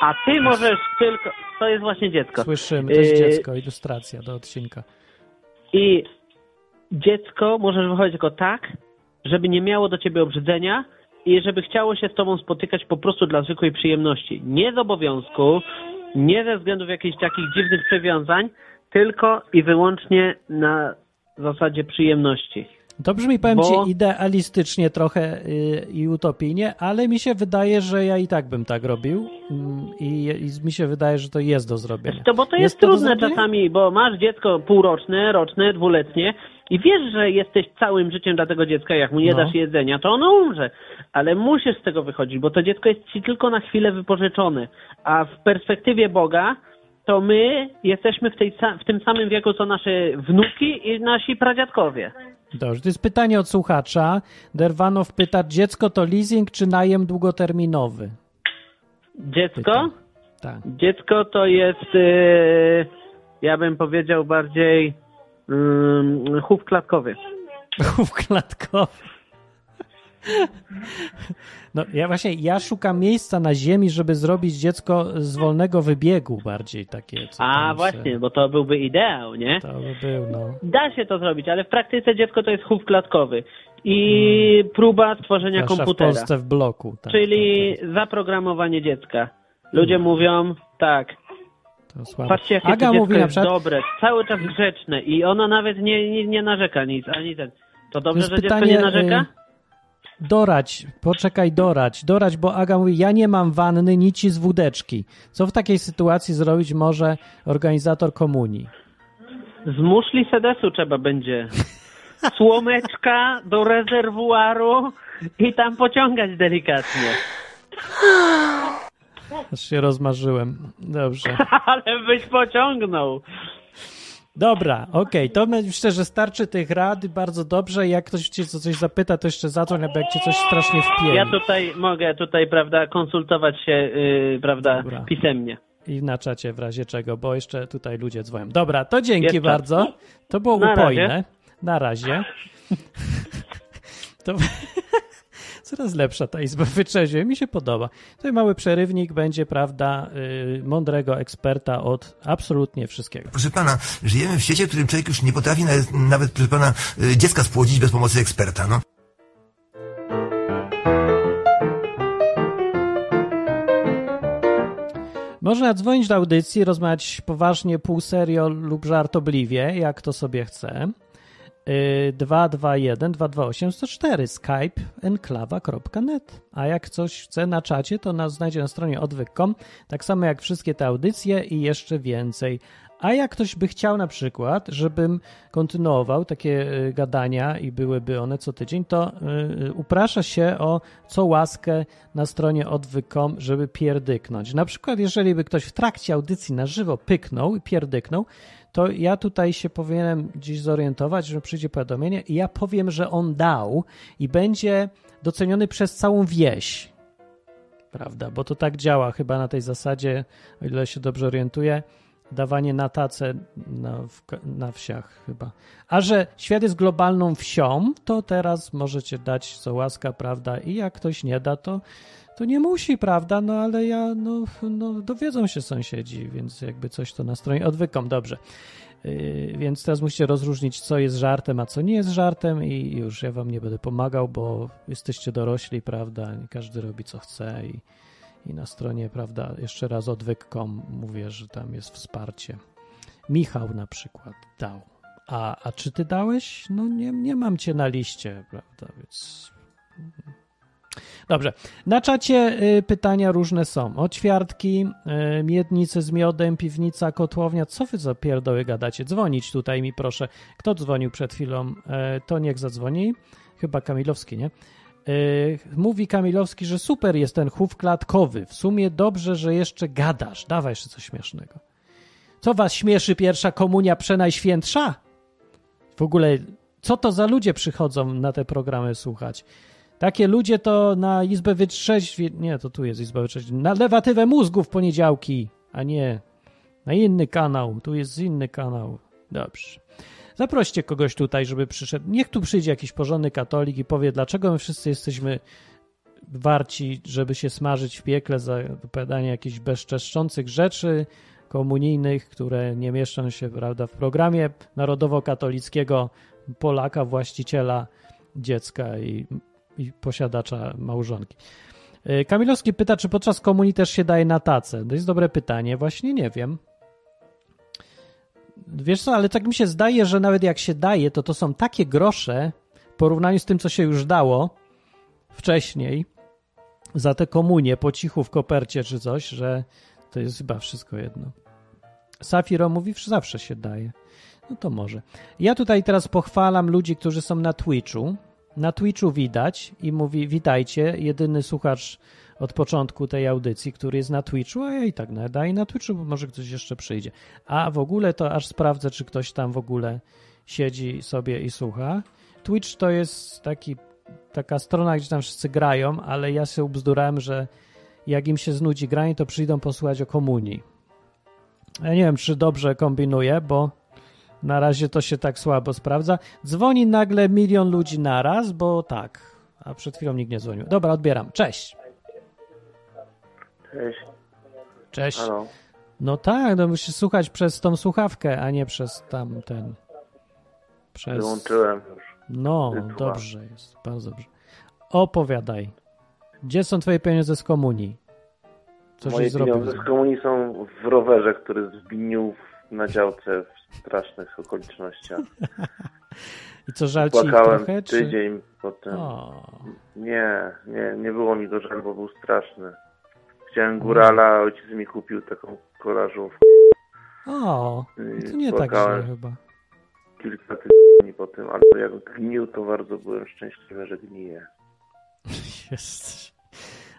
A ty możesz tylko, to jest właśnie dziecko. Słyszymy, to jest Yy, dziecko, ilustracja do odcinka. I dziecko możesz wychować tylko tak, żeby nie miało do ciebie obrzydzenia i żeby chciało się z tobą spotykać po prostu dla zwykłej przyjemności. Nie z obowiązku, nie ze względów jakichś takich dziwnych przywiązań, tylko i wyłącznie na zasadzie przyjemności. To brzmi, powiem Bo- ci, idealistycznie trochę y, i utopijnie, ale mi się wydaje, że ja i tak bym tak robił mm, i, i mi się wydaje, że to jest do zrobienia. To bo to jest, to do trudne zrobienia? czasami, bo masz dziecko półroczne, roczne, dwuletnie i wiesz, że jesteś całym życiem dla tego dziecka, jak mu nie No. dasz jedzenia, to ono umrze. Ale musisz z tego wychodzić, bo to dziecko jest ci tylko na chwilę wypożyczone. A w perspektywie Boga to my jesteśmy w, tej, w tym samym wieku, co nasze wnuki i nasi pradziadkowie. Dobrze, to jest pytanie od słuchacza. Derwanow pyta, dziecko to leasing czy najem długoterminowy? Dziecko? Tak. Dziecko to jest, yy, ja bym powiedział bardziej yy, chów klatkowy. Chów klatkowy. No ja właśnie, ja szukam miejsca na ziemi, żeby zrobić dziecko z wolnego wybiegu bardziej takie. A właśnie, się- bo to byłby ideał, nie? To by był, no. Da się to zrobić, ale w praktyce dziecko to jest chów klatkowy i próba stworzenia Zwłaszcza komputera, w Polsce w bloku. Tak, czyli tak, zaprogramowanie dziecka. Ludzie mówią, tak, tak, to patrzcie jakie Aga to dziecko mówi na jest przykład, dobre, cały czas grzeczne i ono nawet nie, nie, nie narzeka nic, ani ten. To dobrze, jest że dziecko pytanie, nie narzeka? Dorać, poczekaj, dorać, dorać, bo Aga mówi, ja nie mam wanny, nici z wódeczki. Co w takiej sytuacji zrobić może organizator komunii? Z muszli sedesu trzeba będzie. Słomeczka do rezerwuaru i tam pociągać delikatnie. Aż się rozmarzyłem. Dobrze. Ale byś pociągnął. Dobra, okej, to myślę, że starczy tych rad, bardzo dobrze. Jak ktoś cię coś zapyta, to jeszcze zadzwoń, albo jak cię coś strasznie wpieli. Ja tutaj mogę tutaj, prawda, konsultować się, yy, prawda, Dobra. pisemnie. I na czacie w razie czego, bo jeszcze tutaj ludzie dzwonią. Dobra, to dzięki Jest czas. bardzo. To było Na upojne. razie. Na razie. To... Coraz lepsza ta izba wyczeźwie, mi się podoba. Tutaj mały przerywnik będzie, prawda, yy, mądrego eksperta od absolutnie wszystkiego. Proszę pana, żyjemy w świecie, w którym człowiek już nie potrafi nawet, nawet proszę pana, y, dziecka spłodzić bez pomocy eksperta, no. Można dzwonić do audycji, rozmawiać poważnie, pół serio lub żartobliwie, jak to sobie chce. Y, 221 228 104 skype enklawa.net. A jak ktoś chce na czacie, to nas znajdzie na stronie odwyk.com, tak samo jak wszystkie te audycje i jeszcze więcej. A jak ktoś by chciał na przykład, żebym kontynuował takie y, gadania i byłyby one co tydzień, to y, uprasza się o co łaskę na stronie odwyk.com, żeby pierdyknąć. Na przykład, jeżeli by ktoś w trakcie audycji na żywo pyknął i pierdyknął, to ja tutaj się powinienem dziś zorientować, że przyjdzie powiadomienie i ja powiem, że on dał i będzie doceniony przez całą wieś. Prawda? Bo to tak działa chyba na tej zasadzie, o ile się dobrze orientuję dawanie na tacę na, na wsiach chyba. A że świat jest globalną wsią, to teraz możecie dać co łaska, prawda? I jak ktoś nie da, to, to nie musi, prawda? No ale ja, no, no dowiedzą się sąsiedzi, więc jakby coś to na stronie odwykom, dobrze. Yy, więc teraz musicie rozróżnić, co jest żartem, a co nie jest żartem i już ja wam nie będę pomagał, bo jesteście dorośli, prawda? Każdy robi co chce i i na stronie, prawda, jeszcze raz odwyk.com mówię, że tam jest wsparcie. Michał na przykład dał. A, a czy ty dałeś? No nie, nie mam cię na liście, prawda, więc... Dobrze. Na czacie y, pytania różne są. O ćwiartki, y, miednice z miodem, piwnica, kotłownia. Co wy za pierdoły gadacie? Dzwonić tutaj mi proszę. Kto dzwonił przed chwilą? Y, to niech zadzwoni. Chyba Kamilowski, nie? Mówi Kamilowski, że super jest ten chów klatkowy. W sumie dobrze, że jeszcze gadasz. Dawaj jeszcze coś śmiesznego. Co was śmieszy pierwsza komunia przenajświętsza? W ogóle, co to za ludzie przychodzą na te programy słuchać? Takie ludzie to na Izbę Wytrzeźwień... Nie, to tu jest Izba Wytrzeźwień. Na lewatywę mózgu w poniedziałki, a nie na inny kanał. Tu jest inny kanał. Dobrze. Zaproście kogoś tutaj, żeby przyszedł. Niech tu przyjdzie jakiś porządny katolik i powie, dlaczego my wszyscy jesteśmy warci, żeby się smażyć w piekle za wypowiadanie jakichś bezczeszczących rzeczy komunijnych, które nie mieszczą się prawda, w programie narodowo-katolickiego Polaka, właściciela dziecka i, i posiadacza małżonki. E, Kamilowski pyta, czy podczas komunii też się daje na tacę. To jest dobre pytanie. Właśnie nie wiem. Wiesz co, ale tak mi się zdaje, że nawet jak się daje, to to są takie grosze w porównaniu z tym, co się już dało wcześniej za te komunie po cichu w kopercie czy coś, że to jest chyba wszystko jedno. Safiro mówi, że zawsze się daje. No to może. Ja tutaj teraz pochwalam ludzi, którzy są na Twitchu. Na Twitchu widać i mówi, witajcie, jedyny słuchacz od początku tej audycji, który jest na Twitchu, a ja i tak nadaję na Twitchu, bo może ktoś jeszcze przyjdzie. A w ogóle to aż sprawdzę, czy ktoś tam w ogóle siedzi sobie i słucha. Twitch to jest taki, taka strona, gdzie tam wszyscy grają, ale ja się ubzdurałem, że jak im się znudzi granie, to przyjdą posłuchać o komunii. Ja nie wiem, czy dobrze kombinuję, bo na razie to się tak słabo sprawdza. Dzwoni nagle milion ludzi naraz, bo tak, a przed chwilą nikt nie dzwonił. Dobra, odbieram. Cześć. Cześć. Cześć. Halo. No tak, no musisz słuchać przez tą słuchawkę, a nie przez tamten. Przez... Wyłączyłem już. No, dobrze jest, bardzo dobrze. Opowiadaj. Gdzie są twoje pieniądze z komunii? Co Moje żeś zrobił? pieniądze z komunii są w rowerze, który zbinił na działce w strasznych okolicznościach. I co, żal ci Płakałem trochę? Czy... tydzień potem. O, Nie, nie, nie było mi go żal, bo był straszny. Chciałem górala, ojciec mi kupił taką kolażówkę. o, i to nie tak źle chyba. kilka tygodni po tym, ale jak gnił, to bardzo byłem szczęśliwy, że gnije. Jesteś.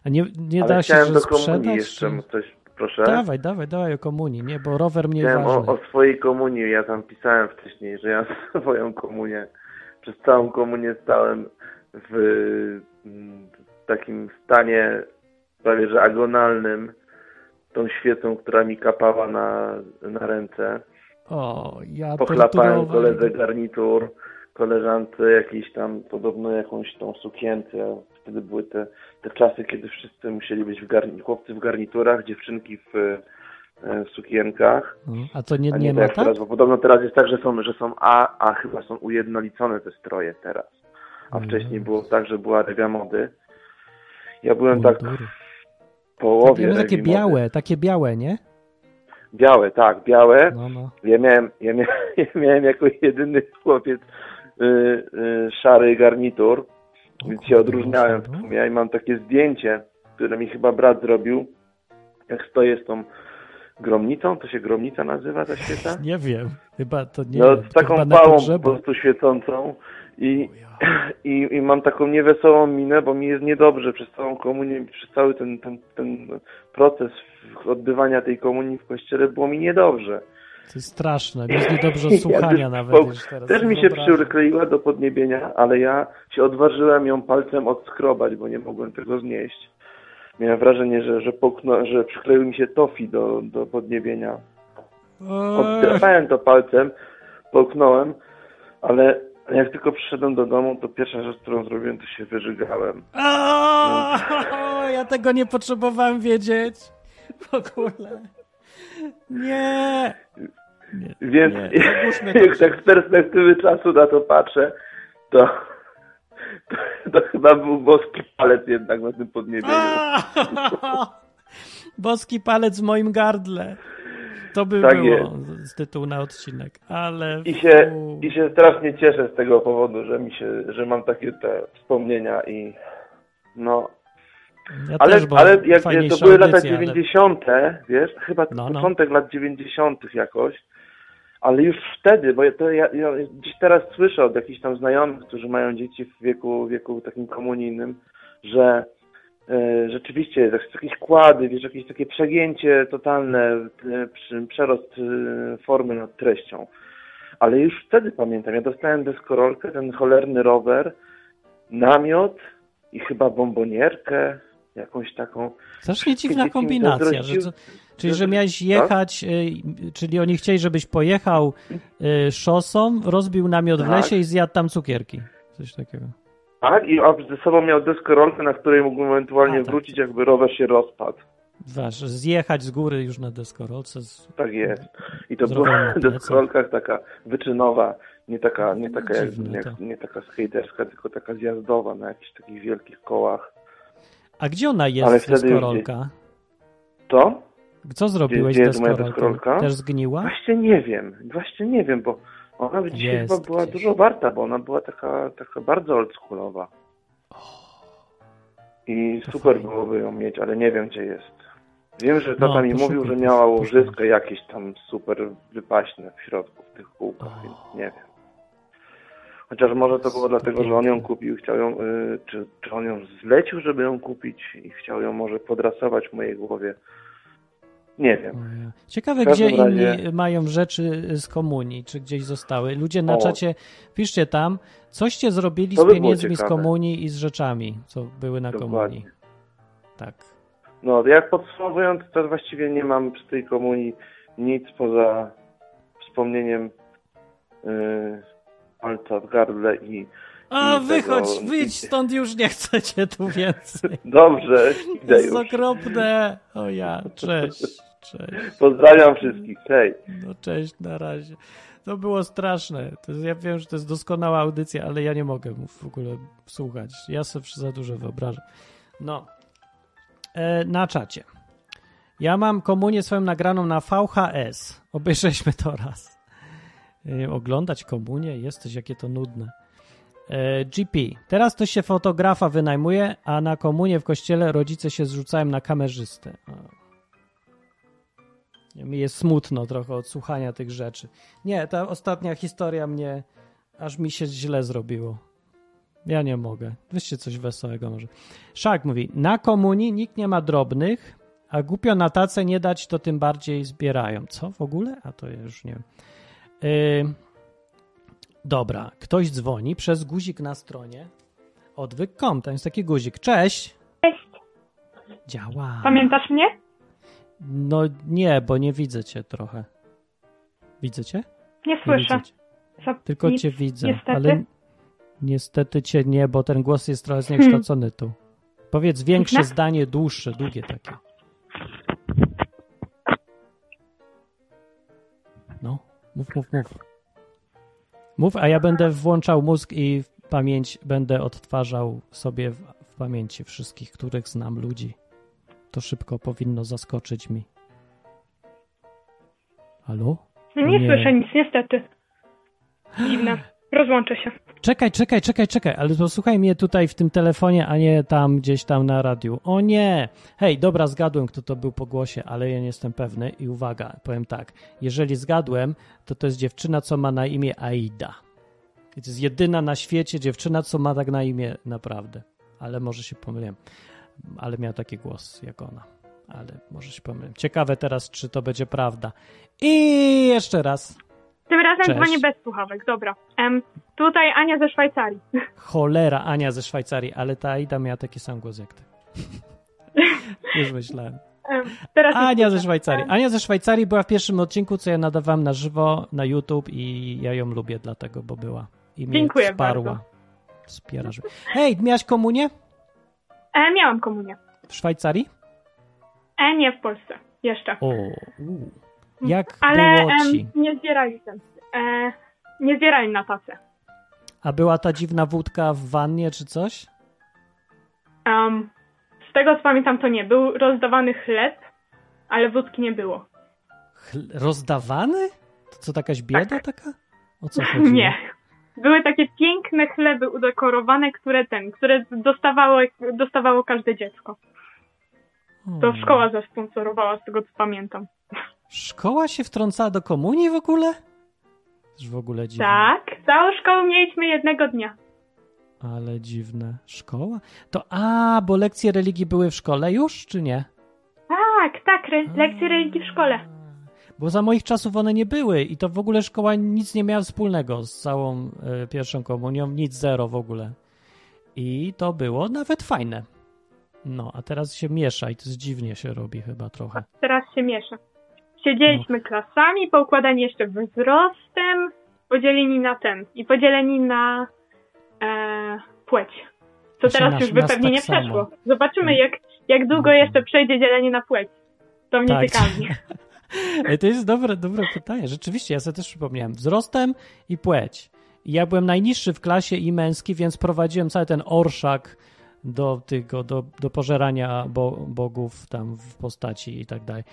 A nie, nie ale da się, chciałem że do komunii sprzedać? jeszcze czy... coś, proszę. Dawaj, dawaj, dawaj o komunii, nie, bo rower mniej Chciałem ważny. o, o swojej komunii. Ja tam pisałem wcześniej, że ja swoją komunię, przez całą komunię stałem w mm, takim stanie prawie że agonalnym, tą świecą, która mi kapała na, na ręce. O, ja Pochlapałem koledze garnitur, koleżance jakiejś tam, podobno jakąś tą sukienkę. Wtedy były te, te czasy, kiedy wszyscy musieli być w garni, chłopcy w garniturach, dziewczynki w, e, w sukienkach. No, A to nie, nie nie, ma tak tak? teraz, bo podobno teraz jest tak, że są, że są A, a chyba są ujednolicone te stroje teraz. A Mhm. wcześniej było tak, że była rega mody. Ja byłem tak w połowie Takie, takie regi mody. białe, takie białe, nie? Białe, tak, białe. No, no. Ja miałem, ja miałem, ja miałem jako jedyny chłopiec y, y, szary garnitur, więc się odróżniałem w sumie i mam takie zdjęcie, które mi chyba brat zrobił, jak stoję z tą gromnicą, to się gromnica nazywa ta świeca? Nie wiem, chyba to nie No z taką pałą po prostu świecącą i, i, i mam taką niewesołą minę, bo mi jest niedobrze przez całą komunię, przez cały ten, ten, ten proces odbywania tej komunii w kościele było mi niedobrze. To jest straszne, jest niedobrze Ja słuchania już nawet. Też mi się przykleiła do podniebienia, ale ja się odważyłem ją palcem odskrobać, bo nie mogłem tego znieść. Miałem wrażenie, że, że, pokno, że przykleił mi się tofi do, do podniebienia. Oddrapałem to palcem, połknąłem, ale jak tylko przyszedłem do domu, to pierwsza rzecz, którą zrobiłem, to się wyżygałem. Aaaa, ja tego nie potrzebowałem wiedzieć. W ogóle. Nie. nie. Więc Nie, jak tak z perspektywy czasu na to patrzę, to, to, to chyba był boski palec jednak na tym podniebieniu. Boski palec w moim gardle. To by Tak było z tytułu na odcinek, ale... I się. I się strasznie cieszę z tego powodu, że mi się, że mam takie te wspomnienia i no. Ja Ale, też, ale jak to fajniejsza były lata audycja, ale- 90., wiesz, chyba No, no. początek lat 90. jakoś, ale już wtedy, bo ja, to ja, ja dziś teraz słyszę od jakichś tam znajomych, którzy mają dzieci w wieku, wieku takim komunijnym, że e, rzeczywiście jest jakieś kłady, wiesz, jakieś takie przegięcie totalne, e, przerost e, formy nad treścią. Ale już wtedy pamiętam, ja dostałem deskorolkę, ten cholerny rower, namiot i chyba bombonierkę, jakąś taką. Strasznie dziwna kombinacja, że co, czyli że miałeś jechać, y, czyli oni chcieli, żebyś pojechał y, szosą, rozbił namiot w Tak. lesie i zjadł tam cukierki. Coś takiego. Tak, i a ze sobą miał deskorolkę, na której mógłbym ewentualnie A, tak. wrócić, jakby rower się rozpadł. Wasz, zjechać z góry już na deskorolce. Z... Tak jest. I to była na plecach. deskorolka taka wyczynowa, nie taka, nie taka, jak, Dziwne jak, to. nie taka skaterska, tylko taka zjazdowa na jakichś takich wielkich kołach. A gdzie ona Ale jest, wtedy już deskorolka? To? Co zrobiłeś Gdzie z jest moja deskorolką? Też zgniła? Właśnie nie wiem, właśnie nie wiem, bo ona by dzisiaj Jest chyba była gdzieś. dużo warta, bo ona była taka, taka bardzo oldschoolowa. I To super fajnie. byłoby ją mieć, ale nie wiem gdzie jest. Wiem, że No, tata mi poszukuj, mówił, że miała łożysko jakieś tam super wypaśne w środku w tych kółkach, O. więc nie wiem. Chociaż może to było dlatego, że on ją kupił, chciał ją, y, czy, czy on ją zlecił, żeby ją kupić i chciał ją może podrasować w mojej głowie. Nie wiem. Ciekawe, gdzie inni razie- mają rzeczy z komunii, czy gdzieś zostały. Ludzie na O. czacie, piszcie tam, coście zrobili To z pieniędzmi z komunii i z rzeczami, co były na Dokładnie. komunii. Tak. No, jak podsumowując, to właściwie nie mam przy tej komunii nic poza wspomnieniem yy, palca w gardle i A wychodź, tego- wyjdź stąd, już nie chcecie tu więcej. dobrze, idę jest już. okropne. O ja, cześć, cześć. Pozdrawiam wszystkich, hej. No cześć, na razie. To było straszne. To, jest- ja wiem, że to jest doskonała audycja, ale ja nie mogę w ogóle słuchać. Ja sobie za dużo wyobrażam. No. E, na czacie. Ja mam komunię swoją nagraną na VHS. Obejrzeliśmy to raz. E, oglądać komunię? Jesteś, jakie to nudne. E, GP. Teraz to się fotografa wynajmuje, a na komunię w kościele rodzice się zrzucają na kamerzystę. Mi jest smutno trochę od słuchania tych rzeczy. Nie, ta ostatnia historia mnie, aż mi się źle zrobiło. Ja nie mogę. Weźcie coś wesołego może. Szak mówi, na komunii nikt nie ma drobnych, a głupio na tacę nie dać, to tym bardziej zbierają. Co w ogóle? A to ja już nie wiem. Yy, dobra, ktoś dzwoni przez guzik na stronie odwyk.com. Tam jest taki guzik. Cześć! Cześć. Działa. Pamiętasz mnie? No nie, bo nie widzę cię trochę. Widzę cię? Nie Nie słyszę. widzę cię. Tylko cię widzę, niestety. ale niestety cię nie, bo ten głos jest trochę zniekształcony tu. Powiedz większe zdanie, dłuższe, długie takie. Mów, mów, mów. Mów, a ja będę włączał mózg i pamięć będę odtwarzał sobie w, w pamięci wszystkich, których znam ludzi. To szybko powinno zaskoczyć mi. Halo? No nie, nie. słyszę nic, niestety. Dziwne. Rozłączę się. Czekaj, czekaj, czekaj, czekaj, ale posłuchaj mnie tutaj w tym telefonie, a nie tam gdzieś tam na radiu. O nie! Hej, dobra, zgadłem, kto to był po głosie, ale ja nie jestem pewny i uwaga, powiem tak. Jeżeli zgadłem, to to jest dziewczyna, co ma na imię Aida. I to jest jedyna na świecie dziewczyna, co ma tak na imię naprawdę. Ale może się pomyliłem. Ale miała taki głos jak ona. Ale może się pomyliłem. Ciekawe teraz, czy to będzie prawda. I jeszcze raz. Tym razem Cześć. dzwonię bez słuchawek, dobra. Em, tutaj Ania ze Szwajcarii. Cholera, Ania ze Szwajcarii, ale ta Aida miała taki sam głos jak ty. Już myślałem. Już Ania ze. Szwajcarii. Ania ze Szwajcarii była w pierwszym odcinku, co ja nadawałem na żywo na YouTube i ja ją lubię dlatego, bo była. I mnie Dziękuję wsparła. bardzo. Wspiera. że- Hej, miałaś komunię E, miałam komunię. w Szwajcarii? E, nie w Polsce. Jeszcze. O, u. jak Ale było em, ci? nie zbierali ten. E, nie zbierali na tacę. A była ta dziwna wódka w wannie czy coś? Em, z tego co pamiętam to nie. Był rozdawany chleb, ale wódki nie było. Chl- rozdawany? To co, takaś bieda taka? O co chodzi? Nie. Były takie piękne chleby udekorowane, które ten, które dostawało, dostawało każde dziecko. To szkoła zasponsorowała, z tego co pamiętam. Szkoła się wtrącała do komunii w ogóle? W ogóle dziwne. Tak, całą szkołę mieliśmy jednego dnia. Ale dziwne. Szkoła? To a, bo lekcje religii były w szkole już, czy nie? Tak, tak, re- lekcje religii w szkole. Bo za moich czasów one nie były i to w ogóle szkoła nic nie miała wspólnego z całą e, pierwszą komunią, nic zero w ogóle. I to było nawet fajne. No, a teraz się miesza i to jest dziwnie się robi chyba trochę. Teraz się miesza. Siedzieliśmy klasami, poukładani jeszcze wzrostem, podzieleni na ten i podzieleni na e, płeć. To Właśnie teraz nas- już by pewnie tak nie samo. przeszło. Zobaczymy, jak, jak długo jeszcze przejdzie dzielenie na płeć. To mnie Tak. ciekawi. Ej, to jest dobre, dobre pytanie. Rzeczywiście, ja sobie też przypomniałem. Wzrostem i płeć. Ja byłem najniższy w klasie i męski, więc prowadziłem cały ten orszak do tego, do, do pożerania bo, bogów tam w postaci i tak dalej.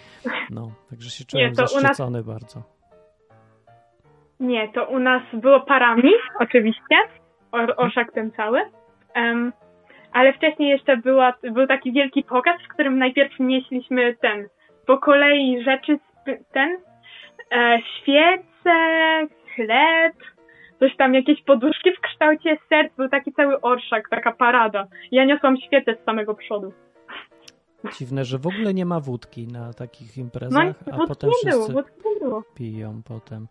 No, także się czułem to u nas- zaszczycony bardzo. Nie, to u nas było parami, oczywiście. Or, orszak ten cały. Em, ale wcześniej jeszcze była, był taki wielki pokaz, w którym najpierw nieśliśmy ten, po kolei rzeczy, ten, e, świece, chleb, coś tam, jakieś poduszki w kształcie serc, był taki cały orszak, taka parada. Ja niosłam świecę z samego przodu. Dziwne, że w ogóle nie ma wódki na takich No imprezach, a wódki potem nie było, wszyscy wódki nie było. piją potem.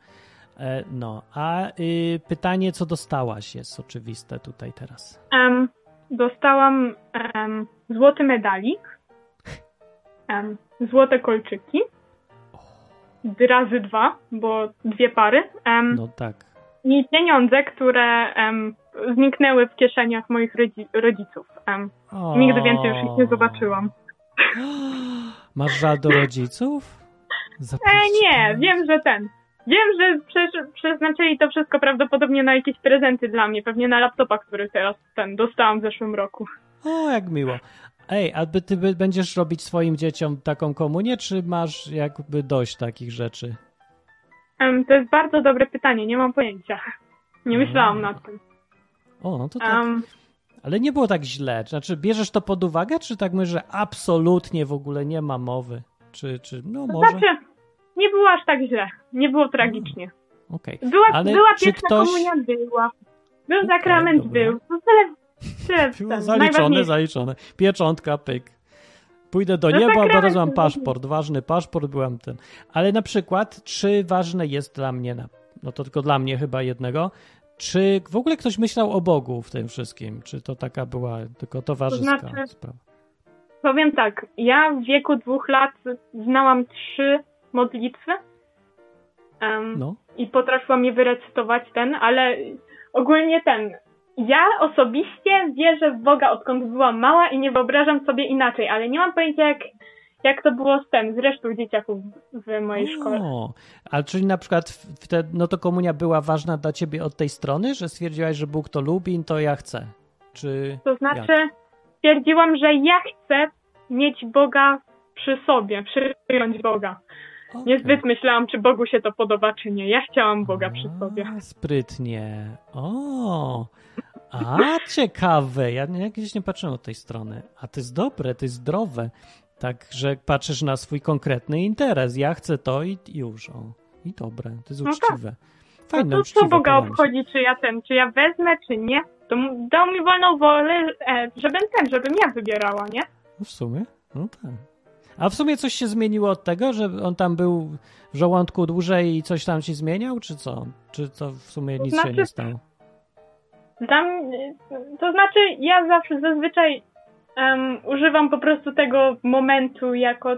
E, no, a y, pytanie, co dostałaś jest oczywiste tutaj teraz. Em, dostałam em, złoty medalik, em, złote kolczyki, razy dwa, bo dwie pary, No tak. I pieniądze, które em, zniknęły w kieszeniach moich rodzi- rodziców. Em, O. nigdy więcej już ich nie zobaczyłam. Masz żal do rodziców? E, nie, wiem, że ten. Wiem, że prze- przeznaczyli to wszystko prawdopodobnie na jakieś prezenty dla mnie, pewnie na laptopa, który teraz ten dostałam w zeszłym roku. O, jak miło. Ej, a by ty by- będziesz robić swoim dzieciom taką komunię, czy masz jakby dość takich rzeczy? Em, to jest bardzo dobre pytanie, nie mam pojęcia. Nie myślałam nad tym. O, no to tak. Em, Ale nie było tak źle. Znaczy, bierzesz to pod uwagę, czy tak myślisz, że absolutnie w ogóle nie ma mowy? Czy, czy no może? znaczy, nie było aż tak źle. Nie było tragicznie. Okej. Była, Ale była pierwsza ktoś- komunia, była. Był Okej, sakrament, dobra. był. No tyle, tyle Było zaliczone, zaliczone. Pieczątka, pyk. Pójdę do No nieba, sakrament teraz mam paszport, ważny paszport, byłem ten. Ale na przykład, czy ważne jest dla mnie, na- no to tylko dla mnie chyba jednego, czy w ogóle ktoś myślał o Bogu w tym wszystkim? Czy to taka była tylko towarzyska To znaczy- sprawa? Powiem tak, ja w wieku dwóch lat znałam trzy modlitwy em, No, i potrafiłam je wyrecytować ten, ale ogólnie ten. Ja osobiście wierzę w Boga odkąd byłam mała i nie wyobrażam sobie inaczej, ale nie mam pojęcia jak, jak to było z ten, z resztą dzieciaków w mojej szkole. o, a czyli na przykład wtedy, no to komunia była ważna dla ciebie od tej strony, że stwierdziłaś, że Bóg to lubi, to ja chcę. Czy To znaczy, stwierdziłam, że ja chcę mieć Boga przy sobie, przyjąć Boga. Okej. Niezbyt myślałam, czy Bogu się to podoba, czy nie. Ja chciałam Boga przy sobie. A, Sprytnie. O, a ciekawe. Ja kiedyś nie patrzyłem od tej strony. A to jest dobre, to jest zdrowe. Tak, że patrzysz na swój konkretny interes. Ja chcę to i już. O. I dobre, to jest No tak. uczciwe. Fajne, No to co Boga obchodzi, czy ja ten, czy ja wezmę, czy nie? To dał mi wolną wolę, e, żebym ten, żebym ja wybierała, nie? No w sumie, no tak. A w sumie coś się zmieniło od tego, że on tam był w żołądku dłużej i coś tam się zmieniał, czy co? Czy to w sumie nic się Znaczy- nie stało? Tam, to znaczy, ja zawsze zazwyczaj em, używam po prostu tego momentu jako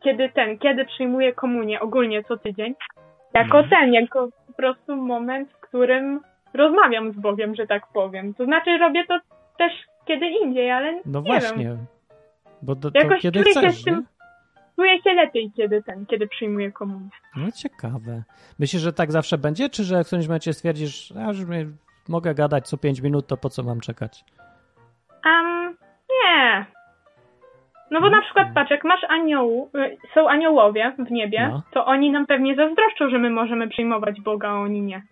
kiedy ten, kiedy przyjmuję komunię ogólnie co tydzień. Jako Mhm. ten, jako po prostu moment, w którym rozmawiam z Bogiem, że tak powiem. To znaczy robię to też kiedy indziej, ale No nie właśnie. wiem. Bo to, to Jakoś kiedy czuję się chcesz, z tym-? Czuję się lepiej, kiedy ten, kiedy przyjmuję komunię. No ciekawe. Myślisz, że tak zawsze będzie, czy że w którymś momencie stwierdzisz, a już mogę gadać co 5 minut, to po co mam czekać? Um, nie. No bo na przykład patrz, jak masz aniołu, y, są aniołowie w niebie, No. to oni nam pewnie zazdroszczą, że my możemy przyjmować Boga, a oni nie.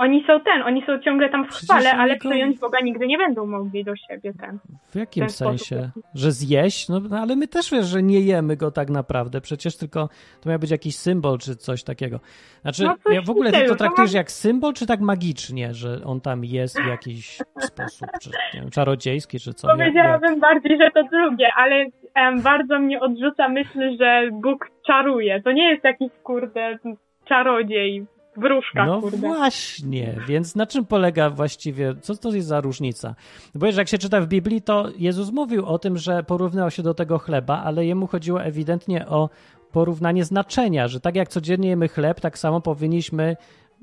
Oni są ten, oni są ciągle tam w chwale, ale go- przyjąć Boga nigdy nie będą mogli do siebie ten. W jakim ten sposób. sensie? Że zjeść? No no, ale my też wiesz, że nie jemy go tak naprawdę. Przecież tylko to miał być jakiś symbol czy coś takiego. Znaczy, No ja w ogóle ty to traktujesz jak symbol, czy tak magicznie, że on tam jest w jakiś sposób, czy nie wiem, czarodziejski, czy co? Jak- jak? Powiedziałabym bardziej, że to drugie, ale em, bardzo mnie odrzuca myśl, że Bóg czaruje. To nie jest jakiś kurde czarodziej, wróżka, No kurde. właśnie, więc na czym polega właściwie, co to jest za różnica? Bo wiesz, jak się czyta w Biblii, to Jezus mówił o tym, że porównał się do tego chleba, ale jemu chodziło ewidentnie o porównanie znaczenia, że tak jak codziennie jemy chleb, tak samo powinniśmy,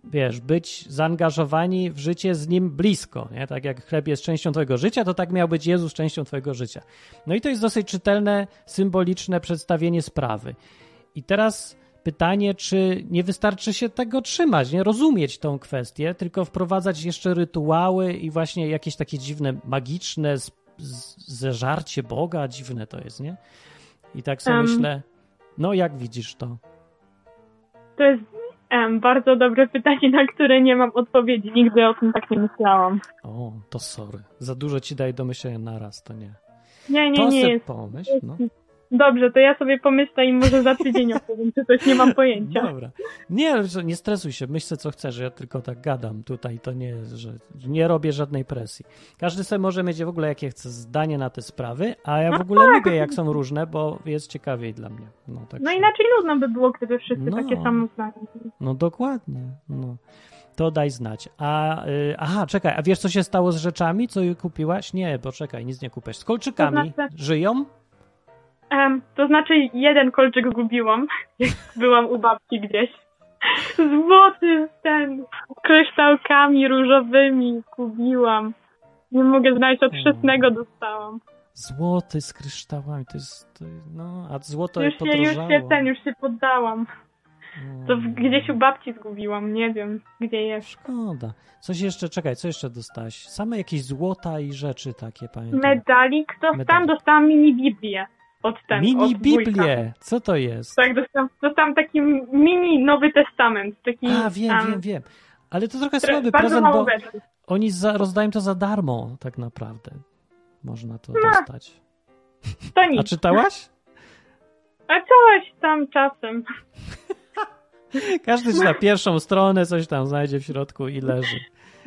wiesz, być zaangażowani w życie z nim blisko, nie? Tak jak chleb jest częścią twojego życia, to tak miał być Jezus częścią twojego życia. No i to jest dosyć czytelne, symboliczne przedstawienie sprawy. I teraz pytanie, czy nie wystarczy się tego trzymać, nie rozumieć tą kwestię, tylko wprowadzać jeszcze rytuały i właśnie jakieś takie dziwne, magiczne zeżarcie Boga, dziwne to jest, nie? I tak sobie Em. myślę, no jak widzisz to? To jest em, bardzo dobre pytanie, na które nie mam odpowiedzi. Nigdy o tym tak nie myślałam. O, to sorry. Za dużo ci daje do myślenia naraz, to nie. Nie, nie, to nie jest. pomyśl, no. Dobrze, to ja sobie pomyślę i może za tydzień opowiem, czy coś nie mam pojęcia. Dobra. Nie, nie stresuj się, myśl se, co chcesz, ja tylko tak gadam tutaj, to nie że nie robię żadnej presji. Każdy sobie może mieć w ogóle jakie chce zdanie na te sprawy, a ja w ogóle lubię jak są różne, bo jest ciekawiej dla mnie. No, tak No inaczej nudno by było, gdyby wszyscy No. takie samo zdanie. No dokładnie, no. To daj znać. A, y, aha, czekaj, a wiesz co się stało z rzeczami, co kupiłaś? Nie, bo czekaj, nic nie kupisz. Z kolczykami To znaczy- żyją? Em, to znaczy jeden kolczyk gubiłam, jak byłam u babci gdzieś. Złoty ten, z kryształkami różowymi gubiłam. Nie mogę znaleźć, od chrzestnego dostałam. Złoty z kryształami, to jest, to, no, a złoto Już się, już się ten, już się poddałam. To w- Mm. gdzieś u babci zgubiłam, nie wiem, gdzie jest. Szkoda. Coś jeszcze, czekaj, co jeszcze dostałaś? Same jakieś złota i rzeczy takie, pamiętam. Medalik dostałam, Medalik. dostałam mini Biblię od ten, Mini od. Biblię! Co to jest? Tak, dostałam, dostałam taki mini Nowy Testament. Taki, A, wiem, wiem, wiem. Ale to trochę słaby prezent, bo oni za, rozdają to za darmo, tak naprawdę. Można to No. dostać. To A nic. czytałaś? A coś tam czasem. Każdy czyta pierwszą stronę, coś tam znajdzie w środku i leży.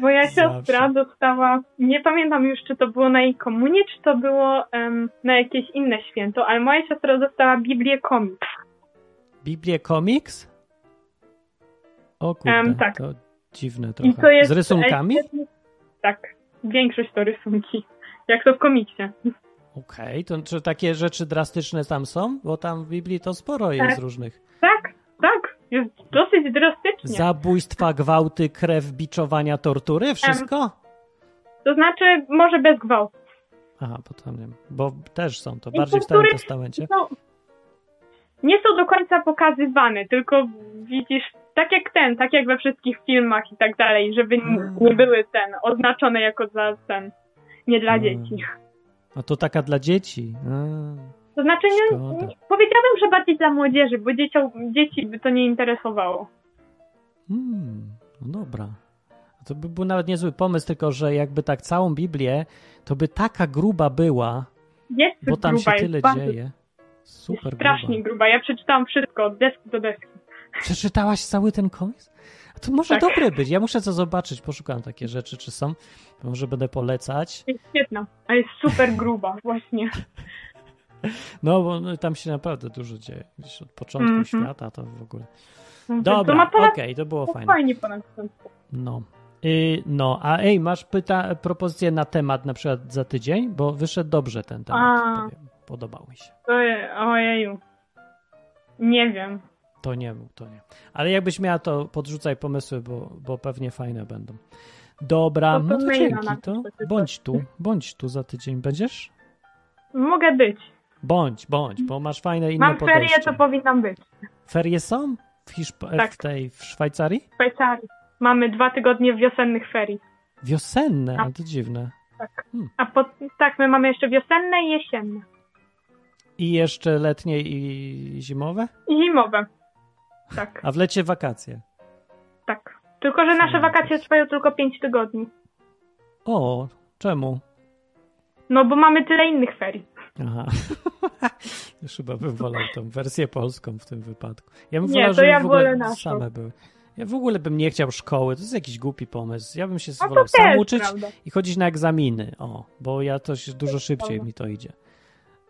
Moja Zawsze. siostra dostała, nie pamiętam już, czy to było na jej komunie, czy to było em, na jakieś inne święto, ale moja siostra dostała Biblię komiks. Biblię komiks? O kurde, Em, tak. to dziwne I trochę. to jest... Z rysunkami? Tak, większość to rysunki. Jak to w komiksie. Okej, to czy takie rzeczy drastyczne tam są? Bo tam w Biblii to sporo jest Tak. różnych. Tak, tak, jest dosyć drastycznie. Zabójstwa, gwałty, krew, biczowania, tortury, wszystko? To znaczy, może bez gwałtu. Aha, bo tam nie bo też są to I bardziej w Starym Testamencie. są, nie są do końca pokazywane, tylko widzisz, tak jak ten, tak jak we wszystkich filmach i tak dalej, żeby nie były ten, oznaczone jako za ten, nie dla Mm. dzieci. A to taka dla dzieci. A. To znaczy, nie, nie, powiedziałabym, że bardziej dla młodzieży, bo dzieciom, dzieci by to nie interesowało. Hmm, no dobra. To by był nawet niezły pomysł, tylko że jakby tak całą Biblię, to by taka gruba była, Jest bo tam gruba, się jest tyle bardzo, dzieje. Super strasznie gruba. gruba. Ja przeczytałam wszystko, od deski do deski. Przeczytałaś cały ten komiks? A to może Tak. dobre być. Ja muszę to zobaczyć, poszukam takie rzeczy, czy są. Może będę polecać. Jest świetna, a jest super gruba, właśnie. No, bo no, tam się naprawdę dużo dzieje. Gdzieś od początku Mhm. świata to w ogóle. to Dobra, okej, ponad, to było to fajne. fajnie ponad. No. Y, no, a ej, masz pyta propozycję na temat na przykład za tydzień? Bo wyszedł dobrze ten temat, A. powiem. Podobał mi się. To je, ojeju. Nie wiem. To nie był, to nie. Ale jakbyś miała, to podrzucaj pomysły, bo, bo pewnie fajne będą. Dobra, To no to dzięki, to bądź tu, bądź tu za tydzień. Będziesz? Mogę być. Bądź, bądź, bo masz fajne inne Mam ferie, podejście. to powinnam być. Ferie są? W, Hiszp- Tak. w tej, w Szwajcarii? W Szwajcarii. Mamy dwa tygodnie wiosennych ferii. Wiosenne, Tak. ale to dziwne. A po, tak, my mamy jeszcze wiosenne i jesienne. I jeszcze letnie i zimowe? I zimowe. Tak, A w lecie wakacje. tak. Tylko, że nasze wakacje trwają tylko 5 tygodni. O, czemu? No bo mamy tyle innych ferii. Aha. Już chyba bym wolał tą wersję polską w tym wypadku. Ja bym Nie, wolał, to żeby ja w ogóle wolę naszą. same były. Ja w ogóle bym nie chciał szkoły, to jest jakiś głupi pomysł. Ja bym się wolał sam uczyć prawda. i chodzić na egzaminy. O, bo ja to się dużo szybciej mi to idzie.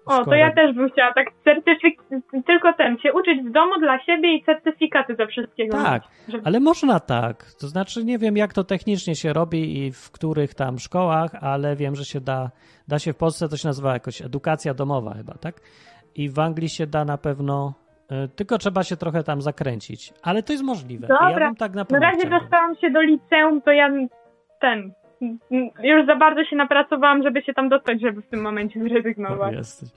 O, to ja też bym chciała tak certyfik- tylko ten, się uczyć w domu dla siebie i certyfikaty ze wszystkiego. Tak, żeby- ale można tak. To znaczy nie wiem jak to technicznie się robi i w których tam szkołach, ale wiem, że się da, da się w Polsce to się nazywa jakoś edukacja domowa chyba, tak? I w Anglii się da na pewno, y, tylko trzeba się trochę tam zakręcić. Ale to jest możliwe. I ja Dobra. bym tak na Na razie chciał. dostałam się do liceum, to ja ten. Już za bardzo się napracowałam, żeby się tam dostać, żeby w tym momencie zrezygnować. jesteś.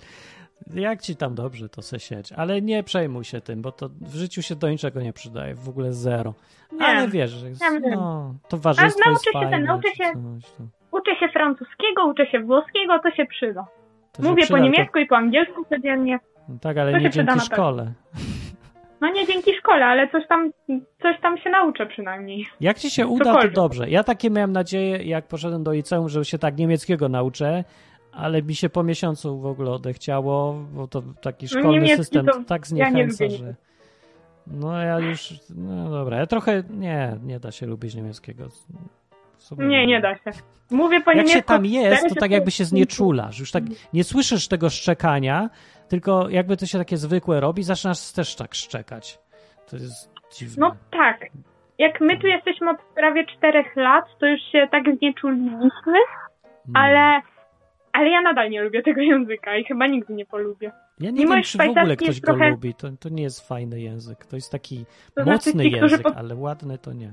Jak ci tam dobrze, to se siedź. Ale nie przejmuj się tym, bo to w życiu się do niczego nie przydaje. W ogóle zero. Nie. Ale wiesz, że jest, no, towarzystwo jest nauczę się ten, fajne. nauczę się- coś, to, Uczę się francuskiego, uczę się włoskiego, to się przyda. to się Mówię przyda, po to- niemiecku i po angielsku codziennie. No tak, ale To nie się dzięki szkole. No nie dzięki szkole, ale coś tam, coś tam się nauczę przynajmniej. Jak ci się uda, to Cokolwiek. dobrze. Ja takie miałem nadzieję, jak poszedłem do liceum, że się tak niemieckiego nauczę, ale mi się po miesiącu w ogóle odechciało, bo to taki szkolny No niemiecki system to tak ja nie zniechęca, lubię że... No ja już, no dobra, ja trochę, nie, nie da się lubić niemieckiego. W sumie Nie, nie da się. Mówię po Jak niemiecku. się tam jest, to tak jakby się znieczulasz. Już tak nie słyszysz tego szczekania, tylko jakby to się takie zwykłe robi, zaczynasz też tak szczekać. To jest dziwne. No tak. Jak my tu jesteśmy od prawie czterech lat, to już się tak znieczuliliśmy, Mm. ale, ale ja nadal nie lubię tego języka i chyba nigdy nie polubię. Ja nie mimo wiem, czy w ogóle ktoś go trochę- lubi. To, to nie jest fajny język. To jest taki To znaczy mocny ci, którzy język, ale ładny to nie.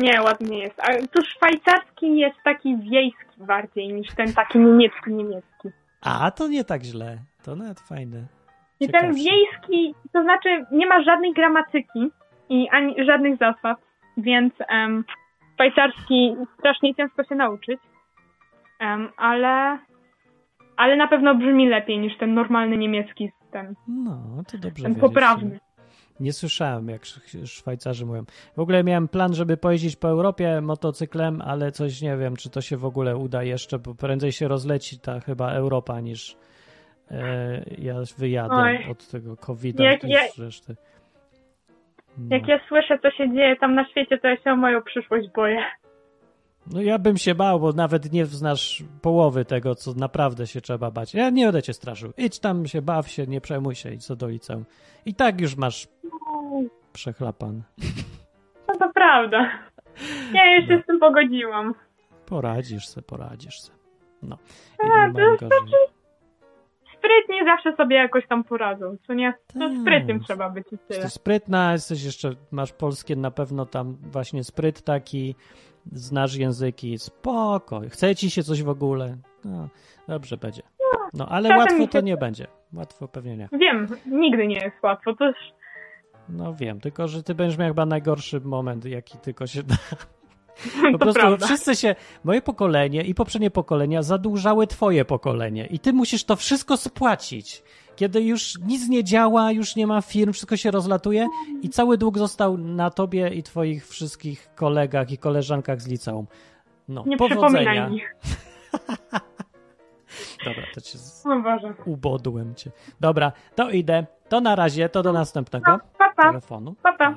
Nie, ładnie jest. A tu szwajcarski jest taki wiejski bardziej niż ten taki niemiecki niemiecki. A, to nie tak źle. To nawet fajne. I ten wiejski, to znaczy nie ma żadnej gramatyki i ani żadnych zasad, więc em, szwajcarski strasznie ciężko się nauczyć, em, ale, ale na pewno brzmi lepiej niż ten normalny niemiecki, ten, No, to dobrze ten poprawny. Nie słyszałem, jak Sz- Szwajcarzy mówią. W ogóle miałem plan, żeby pojeździć po Europie motocyklem, ale coś nie wiem, czy to się w ogóle uda jeszcze, bo prędzej się rozleci ta chyba Europa niż e, ja wyjadę Oj. od tego COVID-a Jak ja- reszty. No. Jak ja słyszę, co się dzieje tam na świecie, to ja się o moją przyszłość boję. No ja bym się bał, bo nawet nie znasz połowy tego, co naprawdę się trzeba bać. Ja nie będę cię straszył. Idź tam się, baw się, nie przejmuj się, idź co do liceum. I tak już masz przechlapan. No to prawda. Ja już się No. z tym pogodziłam. Poradzisz se, poradzisz se. No. A, Inni to jest gorzej. Sprytni zawsze sobie jakoś tam poradzą, co nie? No sprytnym trzeba być i tyle. Jesteś sprytna, jesteś jeszcze, masz polskie na pewno tam właśnie spryt taki, znasz języki, spoko, chce ci się coś w ogóle, no, dobrze będzie. No, ale czasem łatwo mi to się- nie będzie, łatwo pewnie nie. Wiem, nigdy nie jest łatwo. To już No wiem, tylko że ty będziesz miał chyba najgorszy moment, jaki tylko się da. Po prostu prawda. wszyscy się, moje pokolenie i poprzednie pokolenia zadłużały twoje pokolenie i ty musisz to wszystko spłacić. Kiedy już nic nie działa, już nie ma firm, wszystko się rozlatuje i cały dług został na tobie i twoich wszystkich kolegach i koleżankach z liceum. No, Nie powodzenia. mi. Dobra, to cię z... O Boże. ubodłem cię. Dobra, to idę. To na razie, to do następnego No, pa, pa. telefonu. Pa, pa.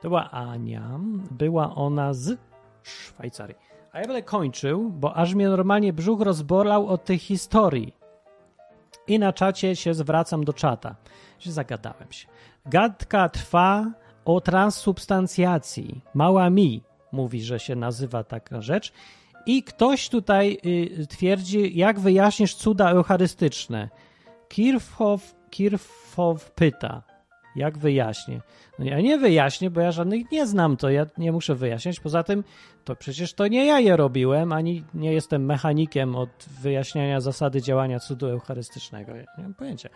To była Ania. Była ona z Szwajcarii. A ja będę kończył, bo aż mnie normalnie brzuch rozbolał od tej historii. I na czacie się zwracam do czata. Się zagadałem się. Gadka trwa o transsubstancjacji. Mała mi mówi, że się nazywa taka rzecz. I ktoś tutaj y, twierdzi, jak wyjaśnisz cuda eucharystyczne. Kirchhoff, Kirchhoff pyta, jak wyjaśnię. No ja nie wyjaśnię, bo ja żadnych nie znam, to ja nie muszę wyjaśniać. Poza tym, to przecież to nie ja je robiłem, ani nie jestem mechanikiem od wyjaśniania zasady działania cudu eucharystycznego. Ja nie mam pojęcia.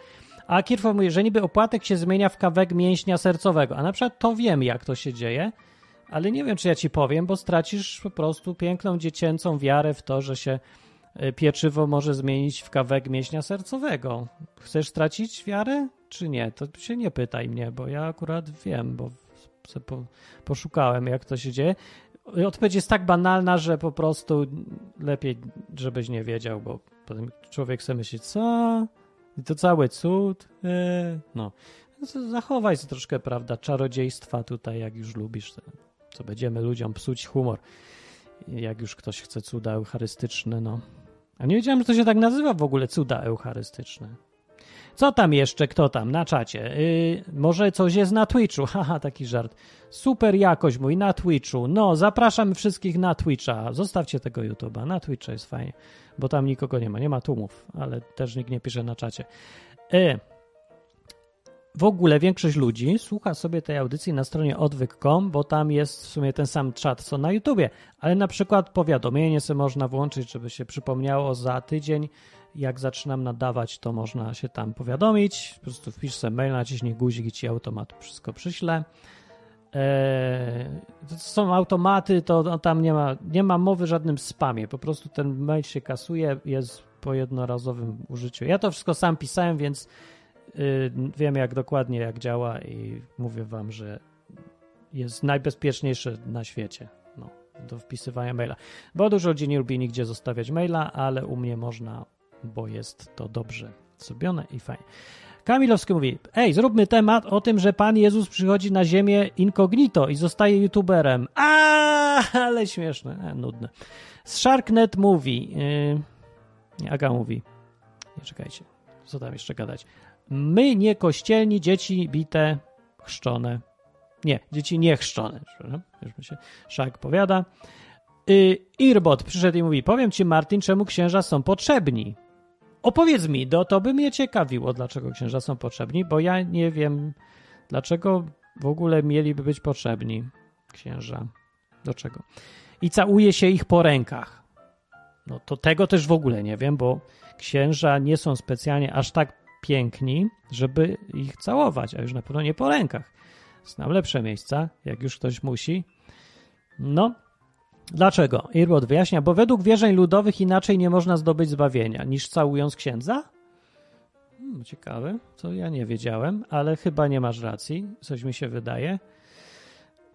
A Kirchhoff mówi, że niby opłatek się zmienia w kawek mięśnia sercowego. A na przykład to wiem, jak to się dzieje, ale nie wiem, czy ja ci powiem, bo stracisz po prostu piękną dziecięcą wiarę w to, że się pieczywo może zmienić w kawek mięśnia sercowego. Chcesz stracić wiarę, czy nie? To się nie pytaj mnie, bo ja akurat wiem, bo po, poszukałem, jak to się dzieje. Odpowiedź jest tak banalna, że po prostu lepiej, żebyś nie wiedział, bo potem człowiek sobie myśli, co? I to cały cud? Eee, no. Zachowaj troszkę, prawda, czarodziejstwa tutaj, jak już lubisz. Co będziemy ludziom psuć humor, jak już ktoś chce cuda eucharystyczne, no. A nie wiedziałem, że to się tak nazywa w ogóle, cuda eucharystyczne. Co tam jeszcze? Kto tam na czacie? Yy, może coś jest na Twitchu? Haha, taki żart. Super jakość mój na Twitchu. No, zapraszam wszystkich na Twitcha. Zostawcie tego YouTube'a. Na Twitcha jest fajnie, bo tam nikogo nie ma. Nie ma tłumów, ale też nikt nie pisze na czacie. Yy. W ogóle większość ludzi słucha sobie tej audycji na stronie odwyk.com, bo tam jest w sumie ten sam czat co na YouTubie, ale na przykład powiadomienie sobie można włączyć, żeby się przypomniało za tydzień, jak zaczynam nadawać, to można się tam powiadomić. Po prostu wpisz sobie mail, naciśnij guzik i ci automat wszystko przyśle. Eee, to są automaty, to tam nie ma, nie ma mowy żadnym spamie. Po prostu ten mail się kasuje, jest po jednorazowym użyciu. Ja to wszystko sam pisałem, więc wiem jak dokładnie jak działa i mówię wam, że jest najbezpieczniejsze na świecie no, do wpisywania maila. Bo dużo ludzi nie lubi nigdzie zostawiać maila, ale u mnie można, bo jest to dobrze zrobione i fajnie. Kamilowski mówi, ej, zróbmy temat o tym, że Pan Jezus przychodzi na ziemię incognito i zostaje youtuberem. A, ale śmieszne, e, nudne. Sharknet mówi, yy, Aga mówi, nie czekajcie, co tam jeszcze gadać. My nie kościelni, dzieci bite, chrzczone. Nie, dzieci nie chrzczone. Już mi się Szak powiada. Yy, Irbot przyszedł i mówi, powiem ci Martin, czemu księża są potrzebni. Opowiedz mi, do, to by mnie ciekawiło, dlaczego księża są potrzebni, bo ja nie wiem, dlaczego w ogóle mieliby być potrzebni księża. Do czego? I całuje się ich po rękach. No to tego też w ogóle nie wiem, bo księża nie są specjalnie aż tak piękni, żeby ich całować, a już na pewno nie po rękach. Znam lepsze miejsca, jak już ktoś musi. No, Dlaczego? Irbot wyjaśnia, bo według wierzeń ludowych inaczej nie można zdobyć zbawienia niż całując księdza? Hmm, ciekawe, co ja nie wiedziałem, ale chyba nie masz racji, coś mi się wydaje.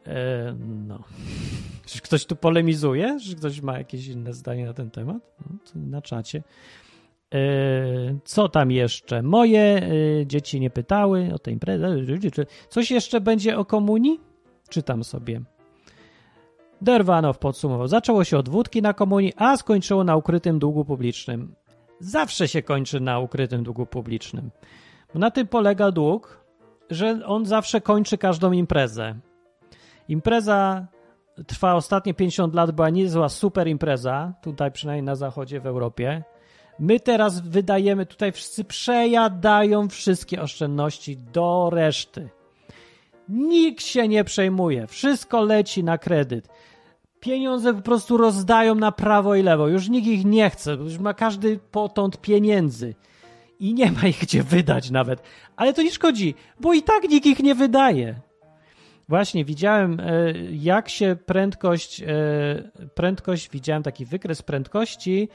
E, no. Czy ktoś tu polemizuje? Czy ktoś ma jakieś inne zdanie na ten temat? No, na czacie. E, co tam jeszcze? Moje e, dzieci nie pytały o tej imprezy. Coś jeszcze będzie o komunii? Czytam sobie. Derwanow podsumował. Zaczęło się od wódki na komunii, a skończyło na ukrytym długu publicznym. Zawsze się kończy na ukrytym długu publicznym. Na tym polega dług, że on zawsze kończy każdą imprezę. Impreza trwa ostatnie 50 lat, była niezła super impreza, tutaj przynajmniej na zachodzie w Europie. My teraz wydajemy, tutaj wszyscy przejadają wszystkie oszczędności do reszty. Nikt się nie przejmuje, wszystko leci na kredyt. Pieniądze po prostu rozdają na prawo i lewo. Już nikt ich nie chce, już ma każdy potąd pieniędzy. I nie ma ich gdzie wydać nawet. Ale to nie szkodzi, bo i tak nikt ich nie wydaje. Właśnie, widziałem, e, jak się prędkość, e, prędkość, widziałem taki wykres prędkości,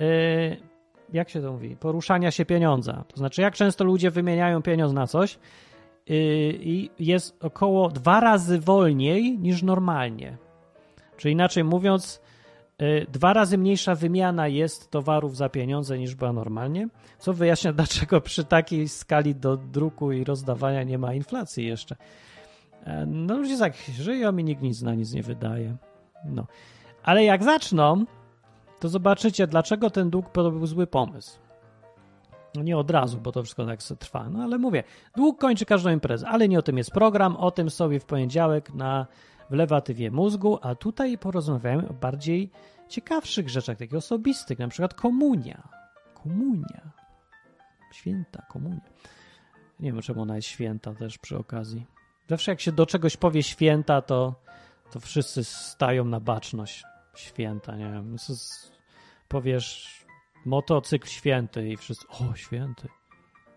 e, jak się to mówi, poruszania się pieniądza. To znaczy, jak często ludzie wymieniają pieniądz na coś i jest około dwa razy wolniej niż normalnie. Czyli inaczej mówiąc, dwa razy mniejsza wymiana jest towarów za pieniądze niż była normalnie, co wyjaśnia, dlaczego przy takiej skali do druku i rozdawania nie ma inflacji jeszcze. E, no ludzie tak żyją i nikt nic na nic nie wydaje. No. Ale jak zaczną, to zobaczycie, dlaczego ten dług był zły pomysł. No nie od razu, bo to wszystko tak trwa. No ale mówię, dług kończy każdą imprezę, ale nie o tym jest program, o tym sobie w poniedziałek na w lewatywie mózgu, a tutaj porozmawiamy o bardziej ciekawszych rzeczach, takich osobistych, na przykład komunia. Komunia. Święta, komunia. Nie wiem, czemu ona jest święta też przy okazji. Zawsze jak się do czegoś powie święta, to, to wszyscy stają na baczność. Święta, nie wiem. Powiesz motocykl święty i wszyscy, o święty.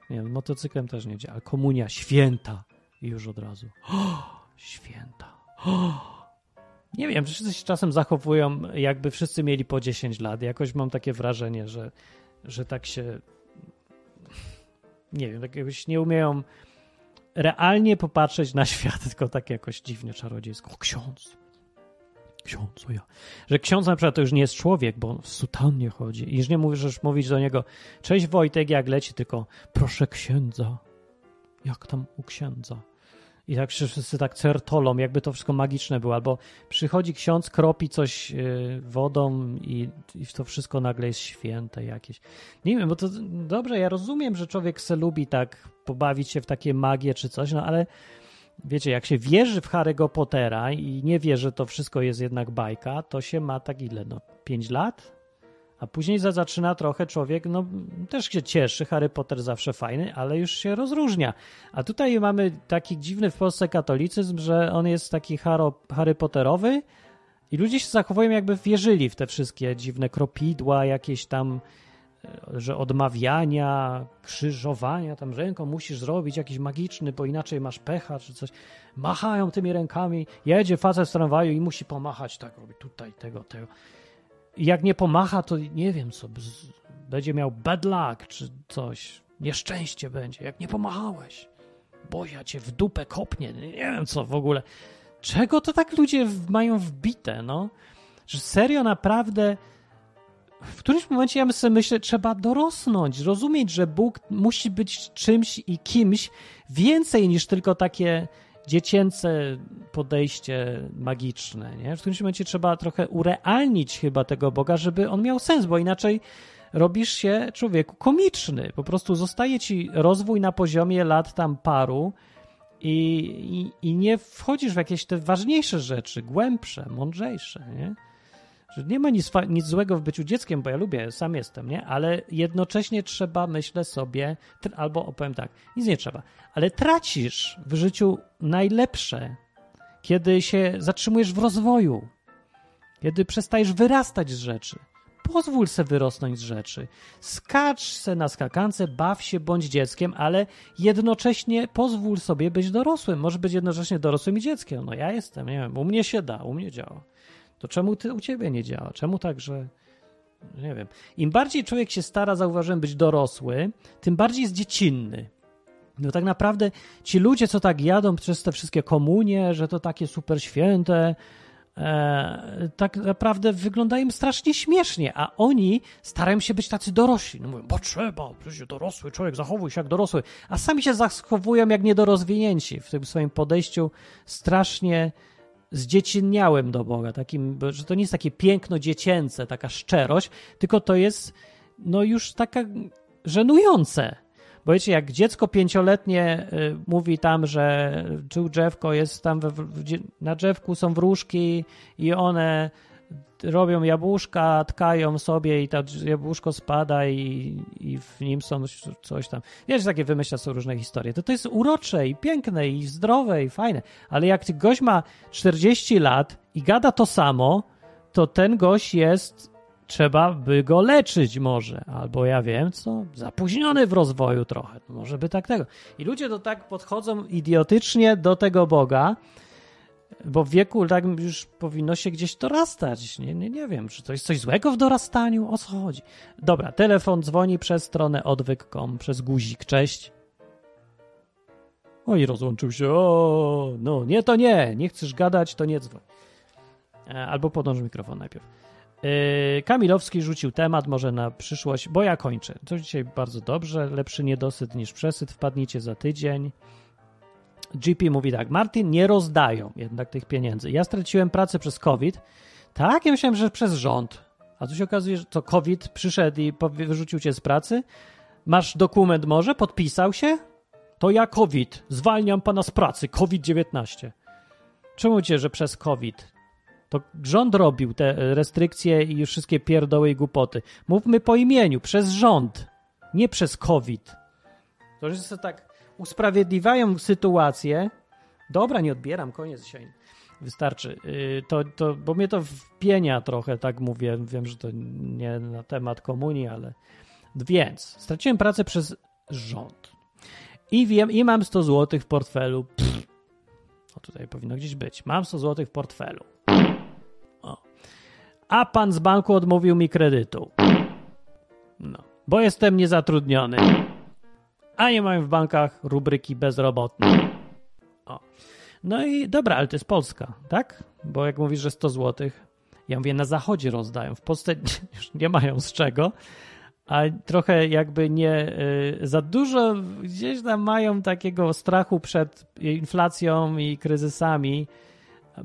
Nie wiem, motocyklem też nie działa, ale komunia święta i już od razu. O, święta. O. Nie wiem, wszyscy się czasem zachowują, jakby wszyscy mieli po 10 lat. Jakoś mam takie wrażenie, że, że tak się. Nie wiem, tak jakbyś nie umieją realnie popatrzeć na świat, tylko tak jakoś dziwnie czarodziejsko. O, ksiądz. Ksiądz, ja. Że ksiądz na przykład to już nie jest człowiek, bo w sutannie chodzi. I już nie mówisz mówić do niego, cześć Wojtek, jak leci, tylko proszę księdza. Jak tam u księdza? I tak wszyscy tak certolą, jakby to wszystko magiczne było. Albo przychodzi ksiądz, kropi coś y, wodą i, i to wszystko nagle jest święte jakieś. Nie wiem, bo to dobrze, ja rozumiem, że człowiek se lubi tak pobawić się w takie magie czy coś, no ale wiecie, jak się wierzy w Harry'ego Pottera i nie wie, że to wszystko jest jednak bajka, to się ma tak ile, no 5 lat? A później zaczyna trochę człowiek, no też się cieszy, Harry Potter zawsze fajny, ale już się rozróżnia. A tutaj mamy taki dziwny w Polsce katolicyzm, że on jest taki Harry, Harry Potterowy i ludzie się zachowują jakby wierzyli w te wszystkie dziwne kropidła, jakieś tam, że odmawiania, krzyżowania, tam ręką musisz zrobić jakiś magiczny, bo inaczej masz pecha czy coś. Machają tymi rękami, jedzie facet w tramwaju i musi pomachać, tak robi tutaj, tego, tego. I jak nie pomacha, to nie wiem co, będzie miał bad luck czy coś. Nieszczęście będzie, jak nie pomachałeś. Bo ja cię w dupę kopnie, nie wiem co w ogóle. Czego to tak ludzie mają wbite, no? Że serio naprawdę w którymś momencie ja sobie myślę, trzeba dorosnąć, rozumieć, że Bóg musi być czymś i kimś więcej niż tylko takie dziecięce podejście magiczne. Nie? W którymś momencie trzeba trochę urealnić chyba tego Boga, żeby on miał sens, bo inaczej robisz się człowieku komiczny. Po prostu zostaje ci rozwój na poziomie lat tam paru i, i, i nie wchodzisz w jakieś te ważniejsze rzeczy, głębsze, mądrzejsze. Nie? Że nie ma nic, nic złego w byciu dzieckiem, bo ja lubię, sam jestem, nie? Ale jednocześnie trzeba, myślę sobie, albo opowiem tak, nic nie trzeba, ale tracisz w życiu najlepsze, kiedy się zatrzymujesz w rozwoju, kiedy przestajesz wyrastać z rzeczy. Pozwól se wyrosnąć z rzeczy. Skacz se na skakance, baw się, bądź dzieckiem, ale jednocześnie pozwól sobie być dorosłym. Może być jednocześnie dorosłym i dzieckiem. No ja jestem, nie wiem, u mnie się da, u mnie działa. To czemu ty, u ciebie nie działa? Czemu tak, że nie wiem. Im bardziej człowiek się stara, zauważyłem, być dorosły, tym bardziej jest dziecinny. No tak naprawdę ci ludzie, co tak jadą przez te wszystkie komunie, że to takie super święte, e, tak naprawdę wyglądają strasznie śmiesznie, a oni starają się być tacy dorośli. No mówią, bo trzeba, przecież dorosły człowiek, zachowuj się jak dorosły, a sami się zachowują jak niedorozwinięci w tym swoim podejściu strasznie zdziecinniałem do Boga, takim, że to nie jest takie piękno dziecięce, taka szczerość, tylko to jest no już taka żenujące. Bo wiecie, jak dziecko pięcioletnie y, mówi tam, że tu drzewko jest tam, we, na drzewku są wróżki i one robią jabłuszka, tkają sobie i to jabłuszko spada i, i w nim są coś tam. Wiesz, takie wymyśla są różne historie. To to jest urocze i piękne i zdrowe i fajne, ale jak gość ma 40 lat i gada to samo, to ten gość jest trzeba by go leczyć może, albo ja wiem co, zapóźniony w rozwoju trochę, może by tak tego. I ludzie to tak podchodzą idiotycznie do tego Boga, Bo w wieku tak już powinno się gdzieś dorastać. Nie, nie, nie wiem, czy to jest coś złego w dorastaniu? O co chodzi? Dobra, telefon dzwoni przez stronę odwyk.com, przez guzik. Cześć. Oj, rozłączył się. O, no nie, to nie. Nie chcesz gadać, to nie dzwoń. E, Albo podłącz mikrofon najpierw. Yy, Kamilowski rzucił temat może na przyszłość, bo ja kończę. To dzisiaj bardzo dobrze, lepszy niedosyt niż przesyt, wpadnijcie za tydzień. GP mówi tak, Martin, nie rozdają jednak tych pieniędzy. Ja straciłem pracę przez COVID. Tak, ja myślałem, że przez rząd. A tu się okazuje, że to COVID przyszedł i wyrzucił cię z pracy. Masz dokument może? Podpisał się? To ja COVID. Zwalniam pana z pracy. COVID-19. Czemu cię, że przez COVID? To rząd robił te restrykcje i wszystkie pierdoły i głupoty. Mówmy po imieniu, przez rząd, nie przez COVID. To, że sobie tak usprawiedliwiają sytuację. Dobra, nie odbieram, koniec dzisiaj. Wystarczy. Yy, To, to, bo mnie to wpienia trochę, tak mówię. Wiem, że to nie na temat komunii, ale. Więc straciłem pracę przez rząd. I wiem, i mam 100 zł w portfelu. O, tutaj powinno gdzieś być. Mam 100 zł w portfelu. O. A pan z banku odmówił mi kredytu. No, bo jestem niezatrudniony. A nie mam w bankach rubryki bezrobotny. O. No i dobra, ale to jest Polska, tak? Bo jak mówisz, że 100 zł, ja mówię, na zachodzie rozdają. W Polsce już nie mają z czego, a trochę jakby nie y, za dużo gdzieś tam mają takiego strachu przed inflacją i kryzysami,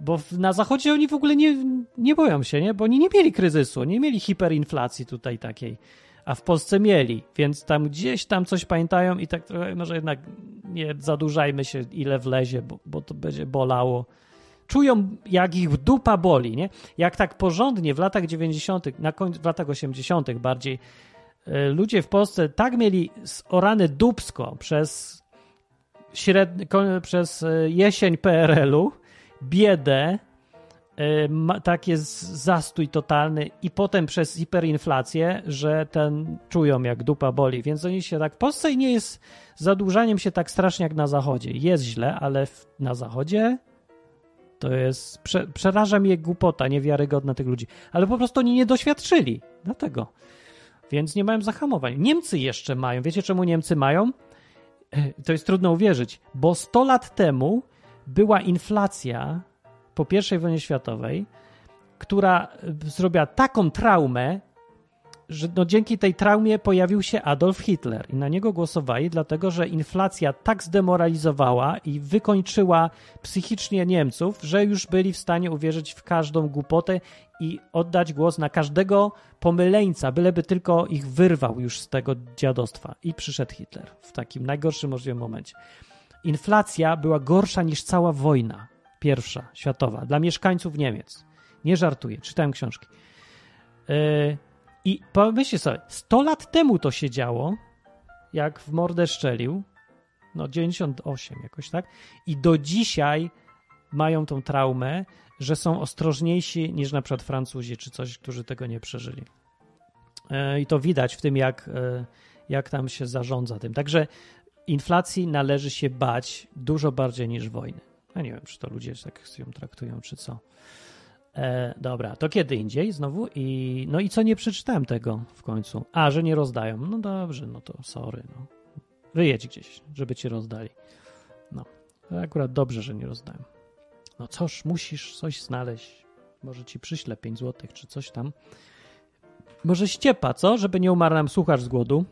bo na zachodzie oni w ogóle nie, nie boją się, nie? Bo oni nie mieli kryzysu, nie mieli hiperinflacji tutaj takiej, a w Polsce mieli, więc tam gdzieś tam coś pamiętają i tak trochę może jednak nie zadłużajmy się ile wlezie, bo, bo to będzie bolało. Czują, jak ich dupa boli, nie? Jak tak porządnie w latach 90., na końcu, w latach 80. bardziej, y, ludzie w Polsce tak mieli orany dupsko przez, średni, przez y, jesień PRL-u, biedę, ma- takie z- zastój totalny i potem przez hiperinflację, że ten czują jak dupa boli, więc oni się tak, w Polsce nie jest zadłużaniem się tak strasznie jak na zachodzie. Jest źle, ale w, na zachodzie to jest, prze, przeraża mnie głupota niewiarygodna tych ludzi, ale po prostu oni nie doświadczyli, dlatego. Więc nie mają zahamowań. Niemcy jeszcze mają. Wiecie czemu Niemcy mają? E, To jest trudno uwierzyć, bo 100 lat temu była inflacja po I wojnie światowej, która e, zrobiła taką traumę, że no dzięki tej traumie pojawił się Adolf Hitler i na niego głosowali, dlatego że inflacja tak zdemoralizowała i wykończyła psychicznie Niemców, że już byli w stanie uwierzyć w każdą głupotę i oddać głos na każdego pomyleńca, byleby tylko ich wyrwał już z tego dziadostwa. I przyszedł Hitler w takim najgorszym możliwym momencie. Inflacja była gorsza niż cała wojna pierwsza światowa dla mieszkańców Niemiec. Nie żartuję, czytałem książki. Yy, I pomyślcie sobie, 100 lat temu to się działo, jak w mordę szczelił, no 98 jakoś tak, i do dzisiaj mają tą traumę, że są ostrożniejsi niż na przykład Francuzi czy coś, którzy tego nie przeżyli. E, I to widać w tym, jak, e, jak tam się zarządza tym. Także inflacji należy się bać dużo bardziej niż wojny. Ja nie wiem, czy to ludzie tak ją traktują, czy co. E, dobra, to kiedy indziej znowu? I, no i co nie przeczytałem tego w końcu? A, że nie rozdają. No dobrze, no to sorry. No. Wyjedź gdzieś, żeby ci rozdali. No, akurat dobrze, że nie rozdają. No coż, musisz coś znaleźć. Może ci przyślę 5 złotych, czy coś tam. Może ściepa, co? Żeby nie umarł nam słuchacz z głodu.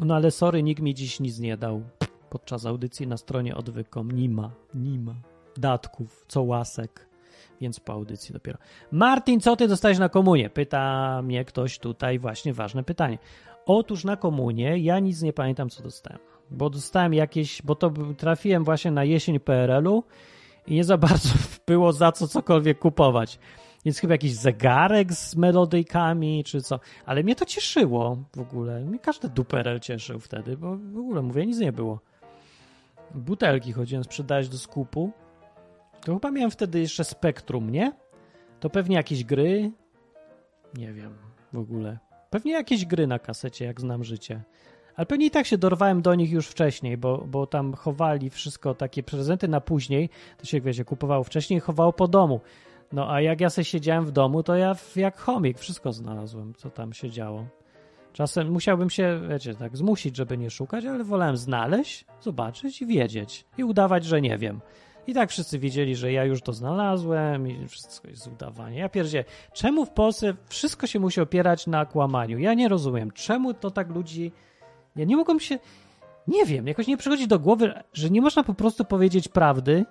No ale sorry, nikt mi dziś nic nie dał. Podczas audycji na stronie odwykom nie ma, nie ma datków, co łasek, więc po audycji dopiero. Martin, co ty dostałeś na komunię? Pyta mnie ktoś tutaj właśnie ważne pytanie. Otóż na komunię ja nic nie pamiętam, co dostałem. Bo dostałem jakieś, bo to trafiłem właśnie na jesień PRL-u i nie za bardzo było za co cokolwiek kupować. Więc chyba jakiś zegarek z melodyjkami, czy co. Ale mnie to cieszyło w ogóle. Mnie każdy duperel cieszył wtedy, bo w ogóle, mówię, nic nie było. Butelki chodziłem sprzedać do skupu. To chyba miałem wtedy jeszcze Spektrum, nie? To pewnie jakieś gry. Nie wiem w ogóle. Pewnie jakieś gry na kasecie, jak znam życie. Ale pewnie i tak się dorwałem do nich już wcześniej, bo, bo tam chowali wszystko, takie prezenty na później, to się, wiecie, kupowało wcześniej i chowało po domu. No a jak ja sobie siedziałem w domu, to ja jak chomik wszystko znalazłem, co tam się działo. Czasem musiałbym się, wiecie, tak zmusić, żeby nie szukać, ale wolałem znaleźć, zobaczyć i wiedzieć. I udawać, że nie wiem. I tak wszyscy wiedzieli, że ja już to znalazłem i wszystko jest udawanie. Ja pierdzie, czemu w Polsce wszystko się musi opierać na kłamaniu? Ja nie rozumiem. Czemu to tak ludzi... Ja nie mogą się... Nie wiem, jakoś nie przychodzi do głowy, że nie można po prostu powiedzieć prawdy,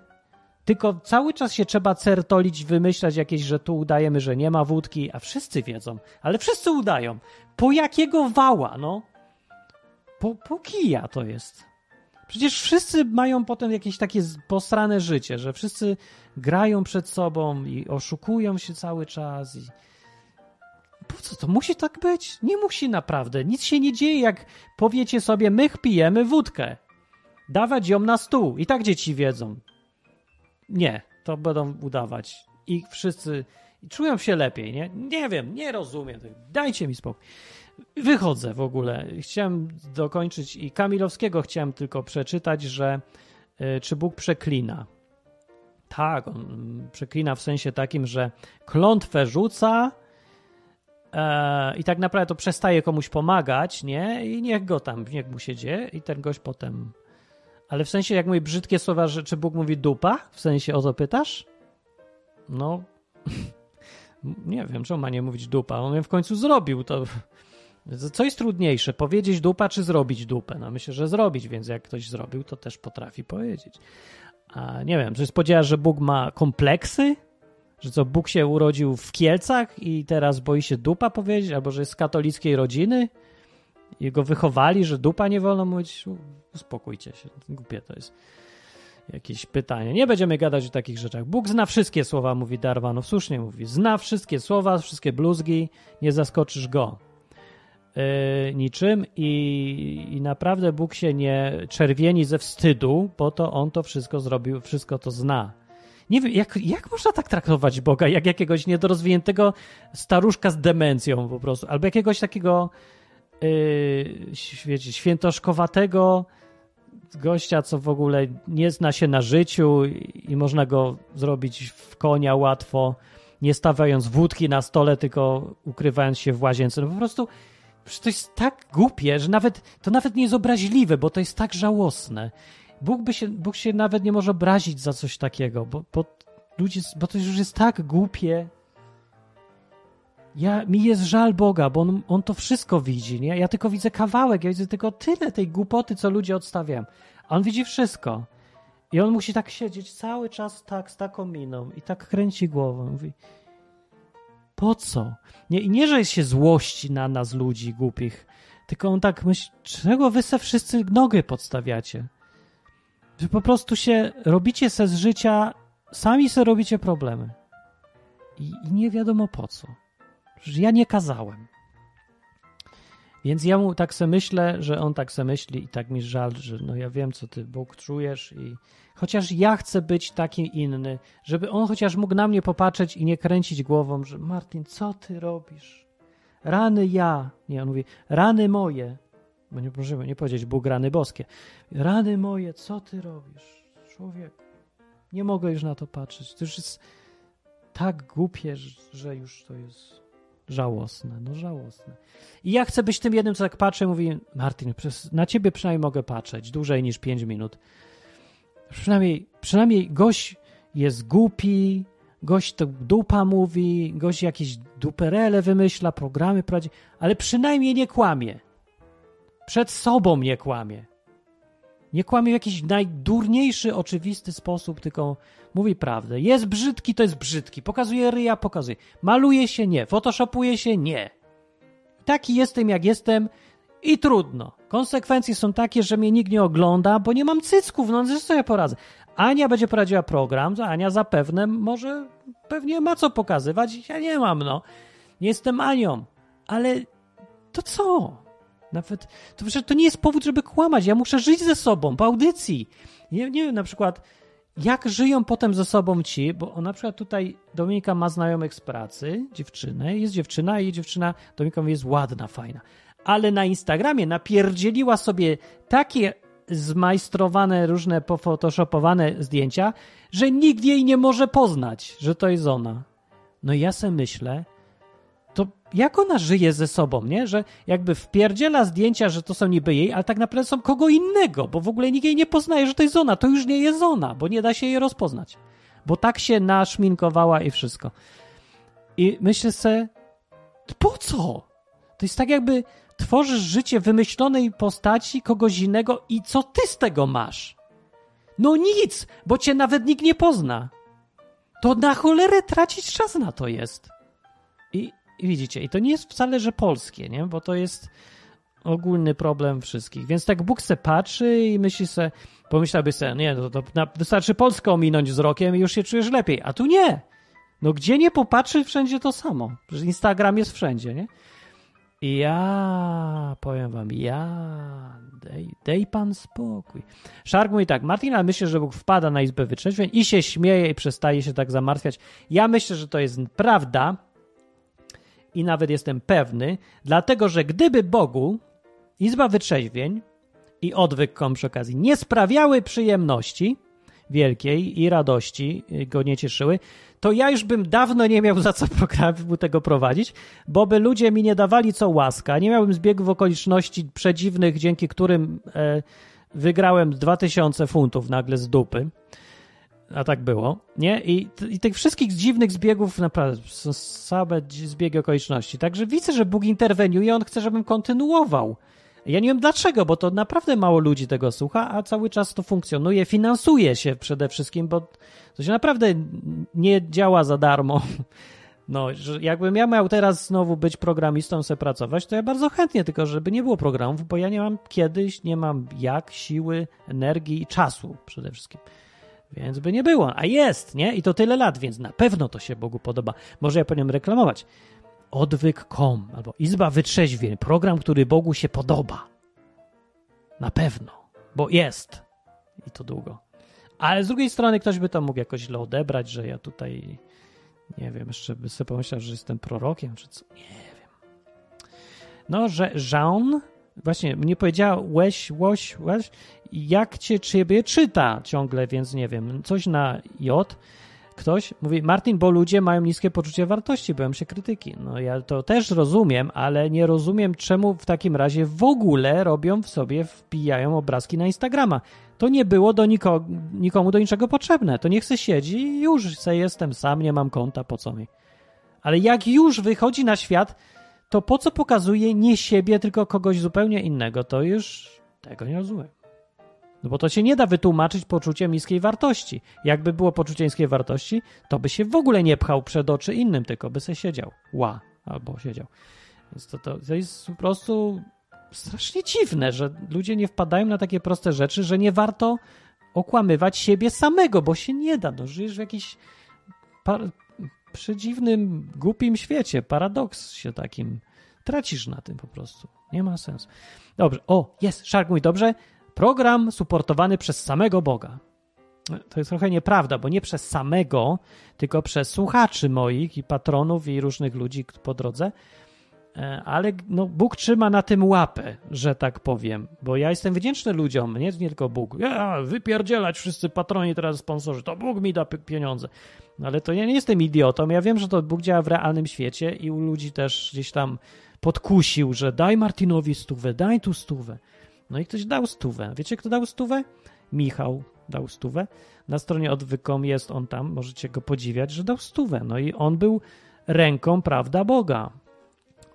tylko cały czas się trzeba certolić, wymyślać jakieś, że tu udajemy, że nie ma wódki, a wszyscy wiedzą, ale wszyscy udają. Po jakiego wała, no? Po, po kija to jest. Przecież wszyscy mają potem jakieś takie posrane życie, że wszyscy grają przed sobą i oszukują się cały czas. I... Po co to musi tak być? Nie musi naprawdę. Nic się nie dzieje, jak powiecie sobie, my pijemy wódkę. Dawać ją na stół. I tak dzieci wiedzą. Nie, to będą udawać. I wszyscy czują się lepiej, nie? Nie wiem, nie rozumiem. Dajcie mi spokój. Wychodzę w ogóle. Chciałem dokończyć i Kamilowskiego chciałem tylko przeczytać, że y, czy Bóg przeklina. Tak, on przeklina w sensie takim, że klątwę rzuca e, i tak naprawdę to przestaje komuś pomagać, nie? I niech go tam, niech mu się dzieje i ten gość potem... Ale w sensie, jak mówi brzydkie słowa, że czy Bóg mówi dupa? W sensie o to pytasz? No, nie wiem, czemu ma nie mówić dupa. On w końcu zrobił, to co jest trudniejsze, powiedzieć dupa czy zrobić dupę? No myślę, że zrobić, więc jak ktoś zrobił, to też potrafi powiedzieć. A nie wiem, czy spodziewasz, że Bóg ma kompleksy? Że co, Bóg się urodził w Kielcach i teraz boi się dupa powiedzieć? Albo że jest z katolickiej rodziny? I go wychowali, że dupa nie wolno mówić? Uspokójcie się, głupie to jest jakieś pytanie. Nie będziemy gadać o takich rzeczach. Bóg zna wszystkie słowa, mówi Darwanow. Słusznie mówi. Zna wszystkie słowa, wszystkie bluzgi, nie zaskoczysz go. E, niczym i, i naprawdę Bóg się nie czerwieni ze wstydu, bo to On to wszystko zrobił, wszystko to zna. Nie wiem, jak, jak można tak traktować Boga, jak jakiegoś niedorozwiniętego staruszka z demencją po prostu, albo jakiegoś takiego yy, wiecie, świętoszkowatego gościa, co w ogóle nie zna się na życiu i, można go zrobić w konia łatwo, nie stawiając wódki na stole, tylko ukrywając się w łazience. No po prostu to jest tak głupie, że nawet to nawet nie jest obraźliwe, bo to jest tak żałosne. Bóg, by się, Bóg się nawet nie może obrazić za coś takiego, bo, bo, ludzie, bo to już jest tak głupie. Ja, mi jest żal Boga, bo on, on to wszystko widzi, nie? Ja tylko widzę kawałek, ja widzę tylko tyle tej głupoty, co ludzie odstawiają. A on widzi wszystko. I on musi tak siedzieć cały czas tak, z taką miną i tak kręci głową. Mówi, po co? Nie, nie, że się złości na nas, ludzi głupich, tylko on tak myśli, czego wy se wszyscy nogę podstawiacie? Że po prostu się robicie se z życia, sami se robicie problemy. I, i nie wiadomo po co. Że ja nie kazałem. Więc ja mu tak se myślę, że on tak se myśli i tak mi żal, że no ja wiem, co ty, Bóg, czujesz i chociaż ja chcę być taki inny, żeby on chociaż mógł na mnie popatrzeć i nie kręcić głową, że Martin, co ty robisz? Rany ja. Nie, on mówi, rany moje. Bo nie możemy nie powiedzieć Bóg rany boskie. Rany moje, co ty robisz? Człowiek, nie mogę już na to patrzeć. To już jest tak głupie, że już to jest żałosne. No żałosne. I ja chcę być tym jednym, co tak patrzę, mówi Martin, na ciebie przynajmniej mogę patrzeć dłużej niż 5 minut. Przynajmniej, przynajmniej gość jest głupi, gość to dupa mówi, gość jakieś duperele wymyśla, programy prowadzi, ale przynajmniej nie kłamie. Przed sobą nie kłamie. Nie kłamie w jakiś najdurniejszy, oczywisty sposób, tylko mówi prawdę. Jest brzydki, to jest brzydki. Pokazuje ryja, pokazuje. Maluje się, nie. Photoshopuje się, nie. Taki jestem, jak jestem i trudno. Konsekwencje są takie, że mnie nikt nie ogląda, bo nie mam cycków, no co ja poradzę. Ania będzie prowadziła program, Ania zapewne może, pewnie ma co pokazywać, ja nie mam, no. Nie jestem Anią, ale to co? Nawet, to, to nie jest powód, żeby kłamać, ja muszę żyć ze sobą, po audycji. Nie, nie wiem, na przykład, jak żyją potem ze sobą ci, bo na przykład tutaj Dominika ma znajomych z pracy, dziewczynę, jest dziewczyna i dziewczyna Dominika jest ładna, fajna ale na Instagramie napierdzieliła sobie takie zmajstrowane, różne pofotoshopowane zdjęcia, że nikt jej nie może poznać, że to jest ona. No i ja sobie myślę, to jak ona żyje ze sobą, nie? Że jakby wpierdziela zdjęcia, że to są niby jej, ale tak naprawdę są kogo innego, bo w ogóle nikt jej nie poznaje, że to jest ona. To już nie jest ona, bo nie da się jej rozpoznać. Bo tak się naszminkowała i wszystko. I myślę sobie, po co? To jest tak jakby tworzysz życie wymyślonej postaci kogoś innego i co ty z tego masz? No nic, bo cię nawet nikt nie pozna. To na cholerę tracić czas na to jest. I, i widzicie, i to nie jest wcale, że polskie, nie? Bo to jest ogólny problem wszystkich. Więc tak Bóg se patrzy i myśli se, pomyślałby se, nie, to, to na, wystarczy Polskę ominąć wzrokiem i już się czujesz lepiej. A tu nie. No gdzie nie popatrzy, wszędzie to samo. Instagram jest wszędzie, nie? I ja, powiem wam, ja, dej, dej pan spokój. Szark mówi tak, Martin, ale myślę, że Bóg wpada na Izbę Wytrzeźwień i się śmieje i przestaje się tak zamartwiać. Ja myślę, że to jest prawda i nawet jestem pewny, dlatego, że gdyby Bogu Izba Wytrzeźwień i odwyk.com przy okazji nie sprawiały przyjemności wielkiej i radości, go nie cieszyły, to ja już bym dawno nie miał za co programu tego prowadzić, bo by ludzie mi nie dawali co łaska, nie miałbym zbiegów okoliczności przedziwnych, dzięki którym e, wygrałem 2000 funtów nagle z dupy. A tak było, nie? I, I tych wszystkich dziwnych zbiegów naprawdę są same zbiegi okoliczności. Także widzę, że Bóg interweniuje, on chce, żebym kontynuował. Ja nie wiem dlaczego, bo to naprawdę mało ludzi tego słucha, a cały czas to funkcjonuje, finansuje się przede wszystkim, bo to się naprawdę nie działa za darmo. No, że jakbym ja miał teraz znowu być programistą, sobie pracować, to ja bardzo chętnie, tylko żeby nie było programów, bo ja nie mam kiedyś, nie mam jak, siły, energii i czasu przede wszystkim. Więc by nie było. A jest, nie? I to tyle lat, więc na pewno to się Bogu podoba. Może ja powinienem reklamować. Odwyk.com albo Izba Wytrzeźwień. Program, który Bogu się podoba. Na pewno. Bo jest. I to długo. Ale z drugiej strony ktoś by to mógł jakoś źle odebrać, że ja tutaj nie wiem, jeszcze by sobie pomyślał, że jestem prorokiem, czy co. Nie wiem. No, że Jean właśnie mnie powiedziała łeś, łoś, łeś, jak cię ciebie czyta ciągle, więc nie wiem, coś na J. Ktoś mówi, Martin, bo ludzie mają niskie poczucie wartości, boją się krytyki. No ja to też rozumiem, ale nie rozumiem, czemu w takim razie w ogóle robią w sobie, wpijają obrazki na Instagrama. To nie było do niko, nikomu do niczego potrzebne. To niech se siedzi i już se jestem sam, nie mam konta, po co mi. Ale jak już wychodzi na świat, to po co pokazuje nie siebie, tylko kogoś zupełnie innego? To już tego nie rozumiem. No bo to się nie da wytłumaczyć poczuciem niskiej wartości. Jakby było poczucie niskiej wartości, to by się w ogóle nie pchał przed oczy innym, tylko by se siedział. Ła, albo siedział. Więc to, to, to jest po prostu strasznie dziwne, że ludzie nie wpadają na takie proste rzeczy, że nie warto okłamywać siebie samego, bo się nie da. No, żyjesz w jakimś par- przedziwnym, głupim świecie, paradoks się takim. Tracisz na tym po prostu. Nie ma sensu. Dobrze. O, jest, Shark mówi, dobrze. Program suportowany przez samego Boga. To jest trochę nieprawda, bo nie przez samego, tylko przez słuchaczy moich i patronów i różnych ludzi po drodze. E, ale no, Bóg trzyma na tym łapę, że tak powiem, bo ja jestem wdzięczny ludziom, nie, nie tylko Bóg. Ja, wypierdzielać wszyscy patroni, teraz sponsorzy, to Bóg mi da pieniądze. Ale to ja nie jestem idiotą, ja wiem, że to Bóg działa w realnym świecie i u ludzi też gdzieś tam podkusił, że daj Martinowi stówę, daj tu stówę. No i ktoś dał stówę. Wiecie, kto dał stówę? Michał dał stówę. Na stronie odwykom jest on tam, możecie go podziwiać, że dał stówę. No i on był ręką, prawda, Boga.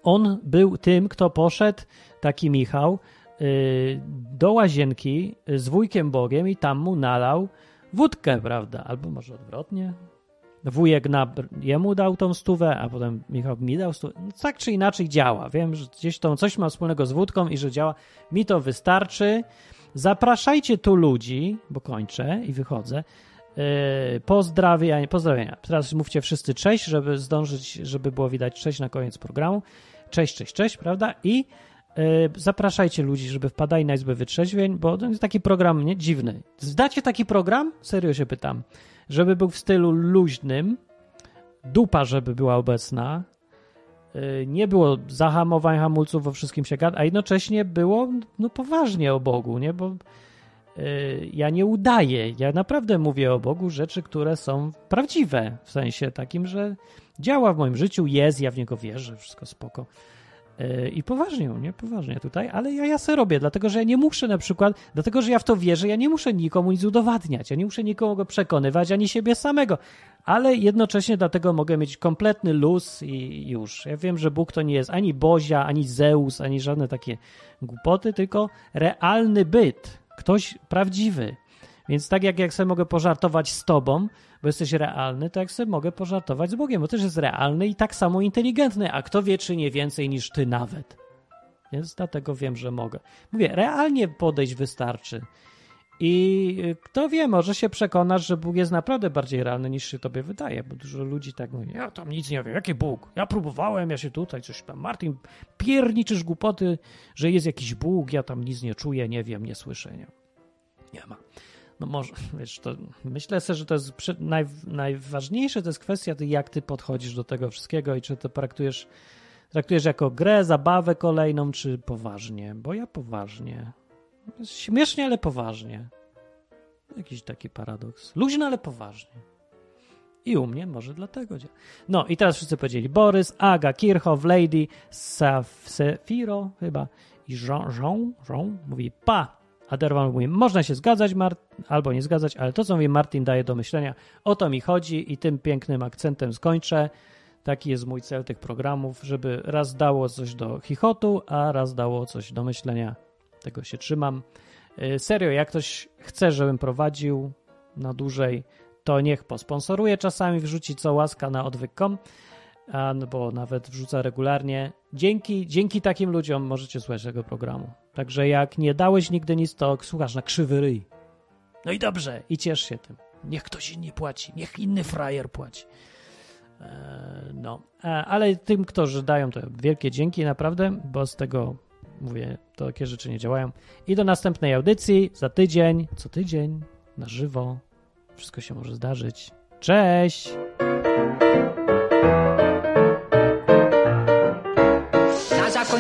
On był tym, kto poszedł, taki Michał, y, do łazienki z wujkiem Bogiem i tam mu nalał wódkę, prawda? Albo może odwrotnie. Wujek na, jemu dał tą stówę, a potem Michał mi dał stówę. No, tak czy inaczej działa. Wiem, że gdzieś to coś ma wspólnego z wódką i że działa. Mi to wystarczy. Zapraszajcie tu ludzi, bo kończę i wychodzę. Yy, pozdrawienia. Teraz mówcie wszyscy cześć, żeby zdążyć, żeby było widać cześć na koniec programu. Cześć, cześć, cześć, prawda? I yy, zapraszajcie ludzi, żeby wpadali na Izbę Wytrzeźwień, bo to jest taki program nie, dziwny. Zdacie taki program? Serio się pytam. Żeby był w stylu luźnym, dupa, żeby była obecna, y, nie było zahamowań hamulców, we wszystkim się gada, a jednocześnie było no, poważnie o Bogu, nie? Bo y, ja nie udaję, ja naprawdę mówię o Bogu rzeczy, które są prawdziwe, w sensie takim, że działa w moim życiu, jest, ja w niego wierzę, wszystko spoko. Y, I poważnie, nie? Poważnie tutaj, ale ja, ja se robię, dlatego że ja nie muszę na przykład, dlatego że ja w to wierzę, ja nie muszę nikomu nic udowadniać, ja nie muszę nikogo przekonywać, ani siebie samego, ale jednocześnie dlatego mogę mieć kompletny luz i już. Ja wiem, że Bóg to nie jest ani Bozia, ani Zeus, ani żadne takie głupoty, tylko realny byt, ktoś prawdziwy. Więc tak jak, jak sobie mogę pożartować z tobą, bo jesteś realny, to jak sobie mogę pożartować z Bogiem, bo też jest realny i tak samo inteligentny, a kto wie, czy nie więcej niż ty nawet. Więc dlatego wiem, że mogę. Mówię, realnie podejść wystarczy. I kto wie, może się przekonasz, że Bóg jest naprawdę bardziej realny niż się tobie wydaje, bo dużo ludzi tak mówi, ja tam nic nie wiem, jaki Bóg? Ja próbowałem, ja się tutaj coś tam, Martin, pierniczysz głupoty, że jest jakiś Bóg, ja tam nic nie czuję, nie wiem, nie słyszę, nie, nie ma. No może, wiesz, to myślę sobie, że to jest przy, naj, najważniejsze, to jest kwestia, jak ty podchodzisz do tego wszystkiego i czy to traktujesz, traktujesz jako grę, zabawę kolejną, czy poważnie, bo ja poważnie. Śmiesznie, ale poważnie. Jakiś taki paradoks. Luźno, ale poważnie. I u mnie może dlatego. No i teraz wszyscy powiedzieli Borys, Aga, Kirchhoff, Lady, Safiro chyba i Jean, Jean, Jean mówi pa. A Derwan mówi, można się zgadzać albo nie zgadzać, ale to, co mówi Martin, daje do myślenia. O to mi chodzi i tym pięknym akcentem skończę. Taki jest mój cel tych programów, żeby raz dało coś do chichotu, a raz dało coś do myślenia tego się trzymam. Y, serio, jak ktoś chce, żebym prowadził na dłużej, to niech posponsoruje czasami, wrzuci co łaska na odwyk.com, bo nawet wrzuca regularnie. Dzięki, dzięki takim ludziom możecie słuchać tego programu. Także jak nie dałeś nigdy nic, to słuchasz na krzywy ryj. No i dobrze, i ciesz się tym. Niech ktoś inny płaci, niech inny frajer płaci. E, no, e, ale tym, którzy dają, to wielkie dzięki naprawdę, bo z tego mówię, takie rzeczy nie działają. I do następnej audycji za tydzień, co tydzień, na żywo. Wszystko się może zdarzyć. Cześć!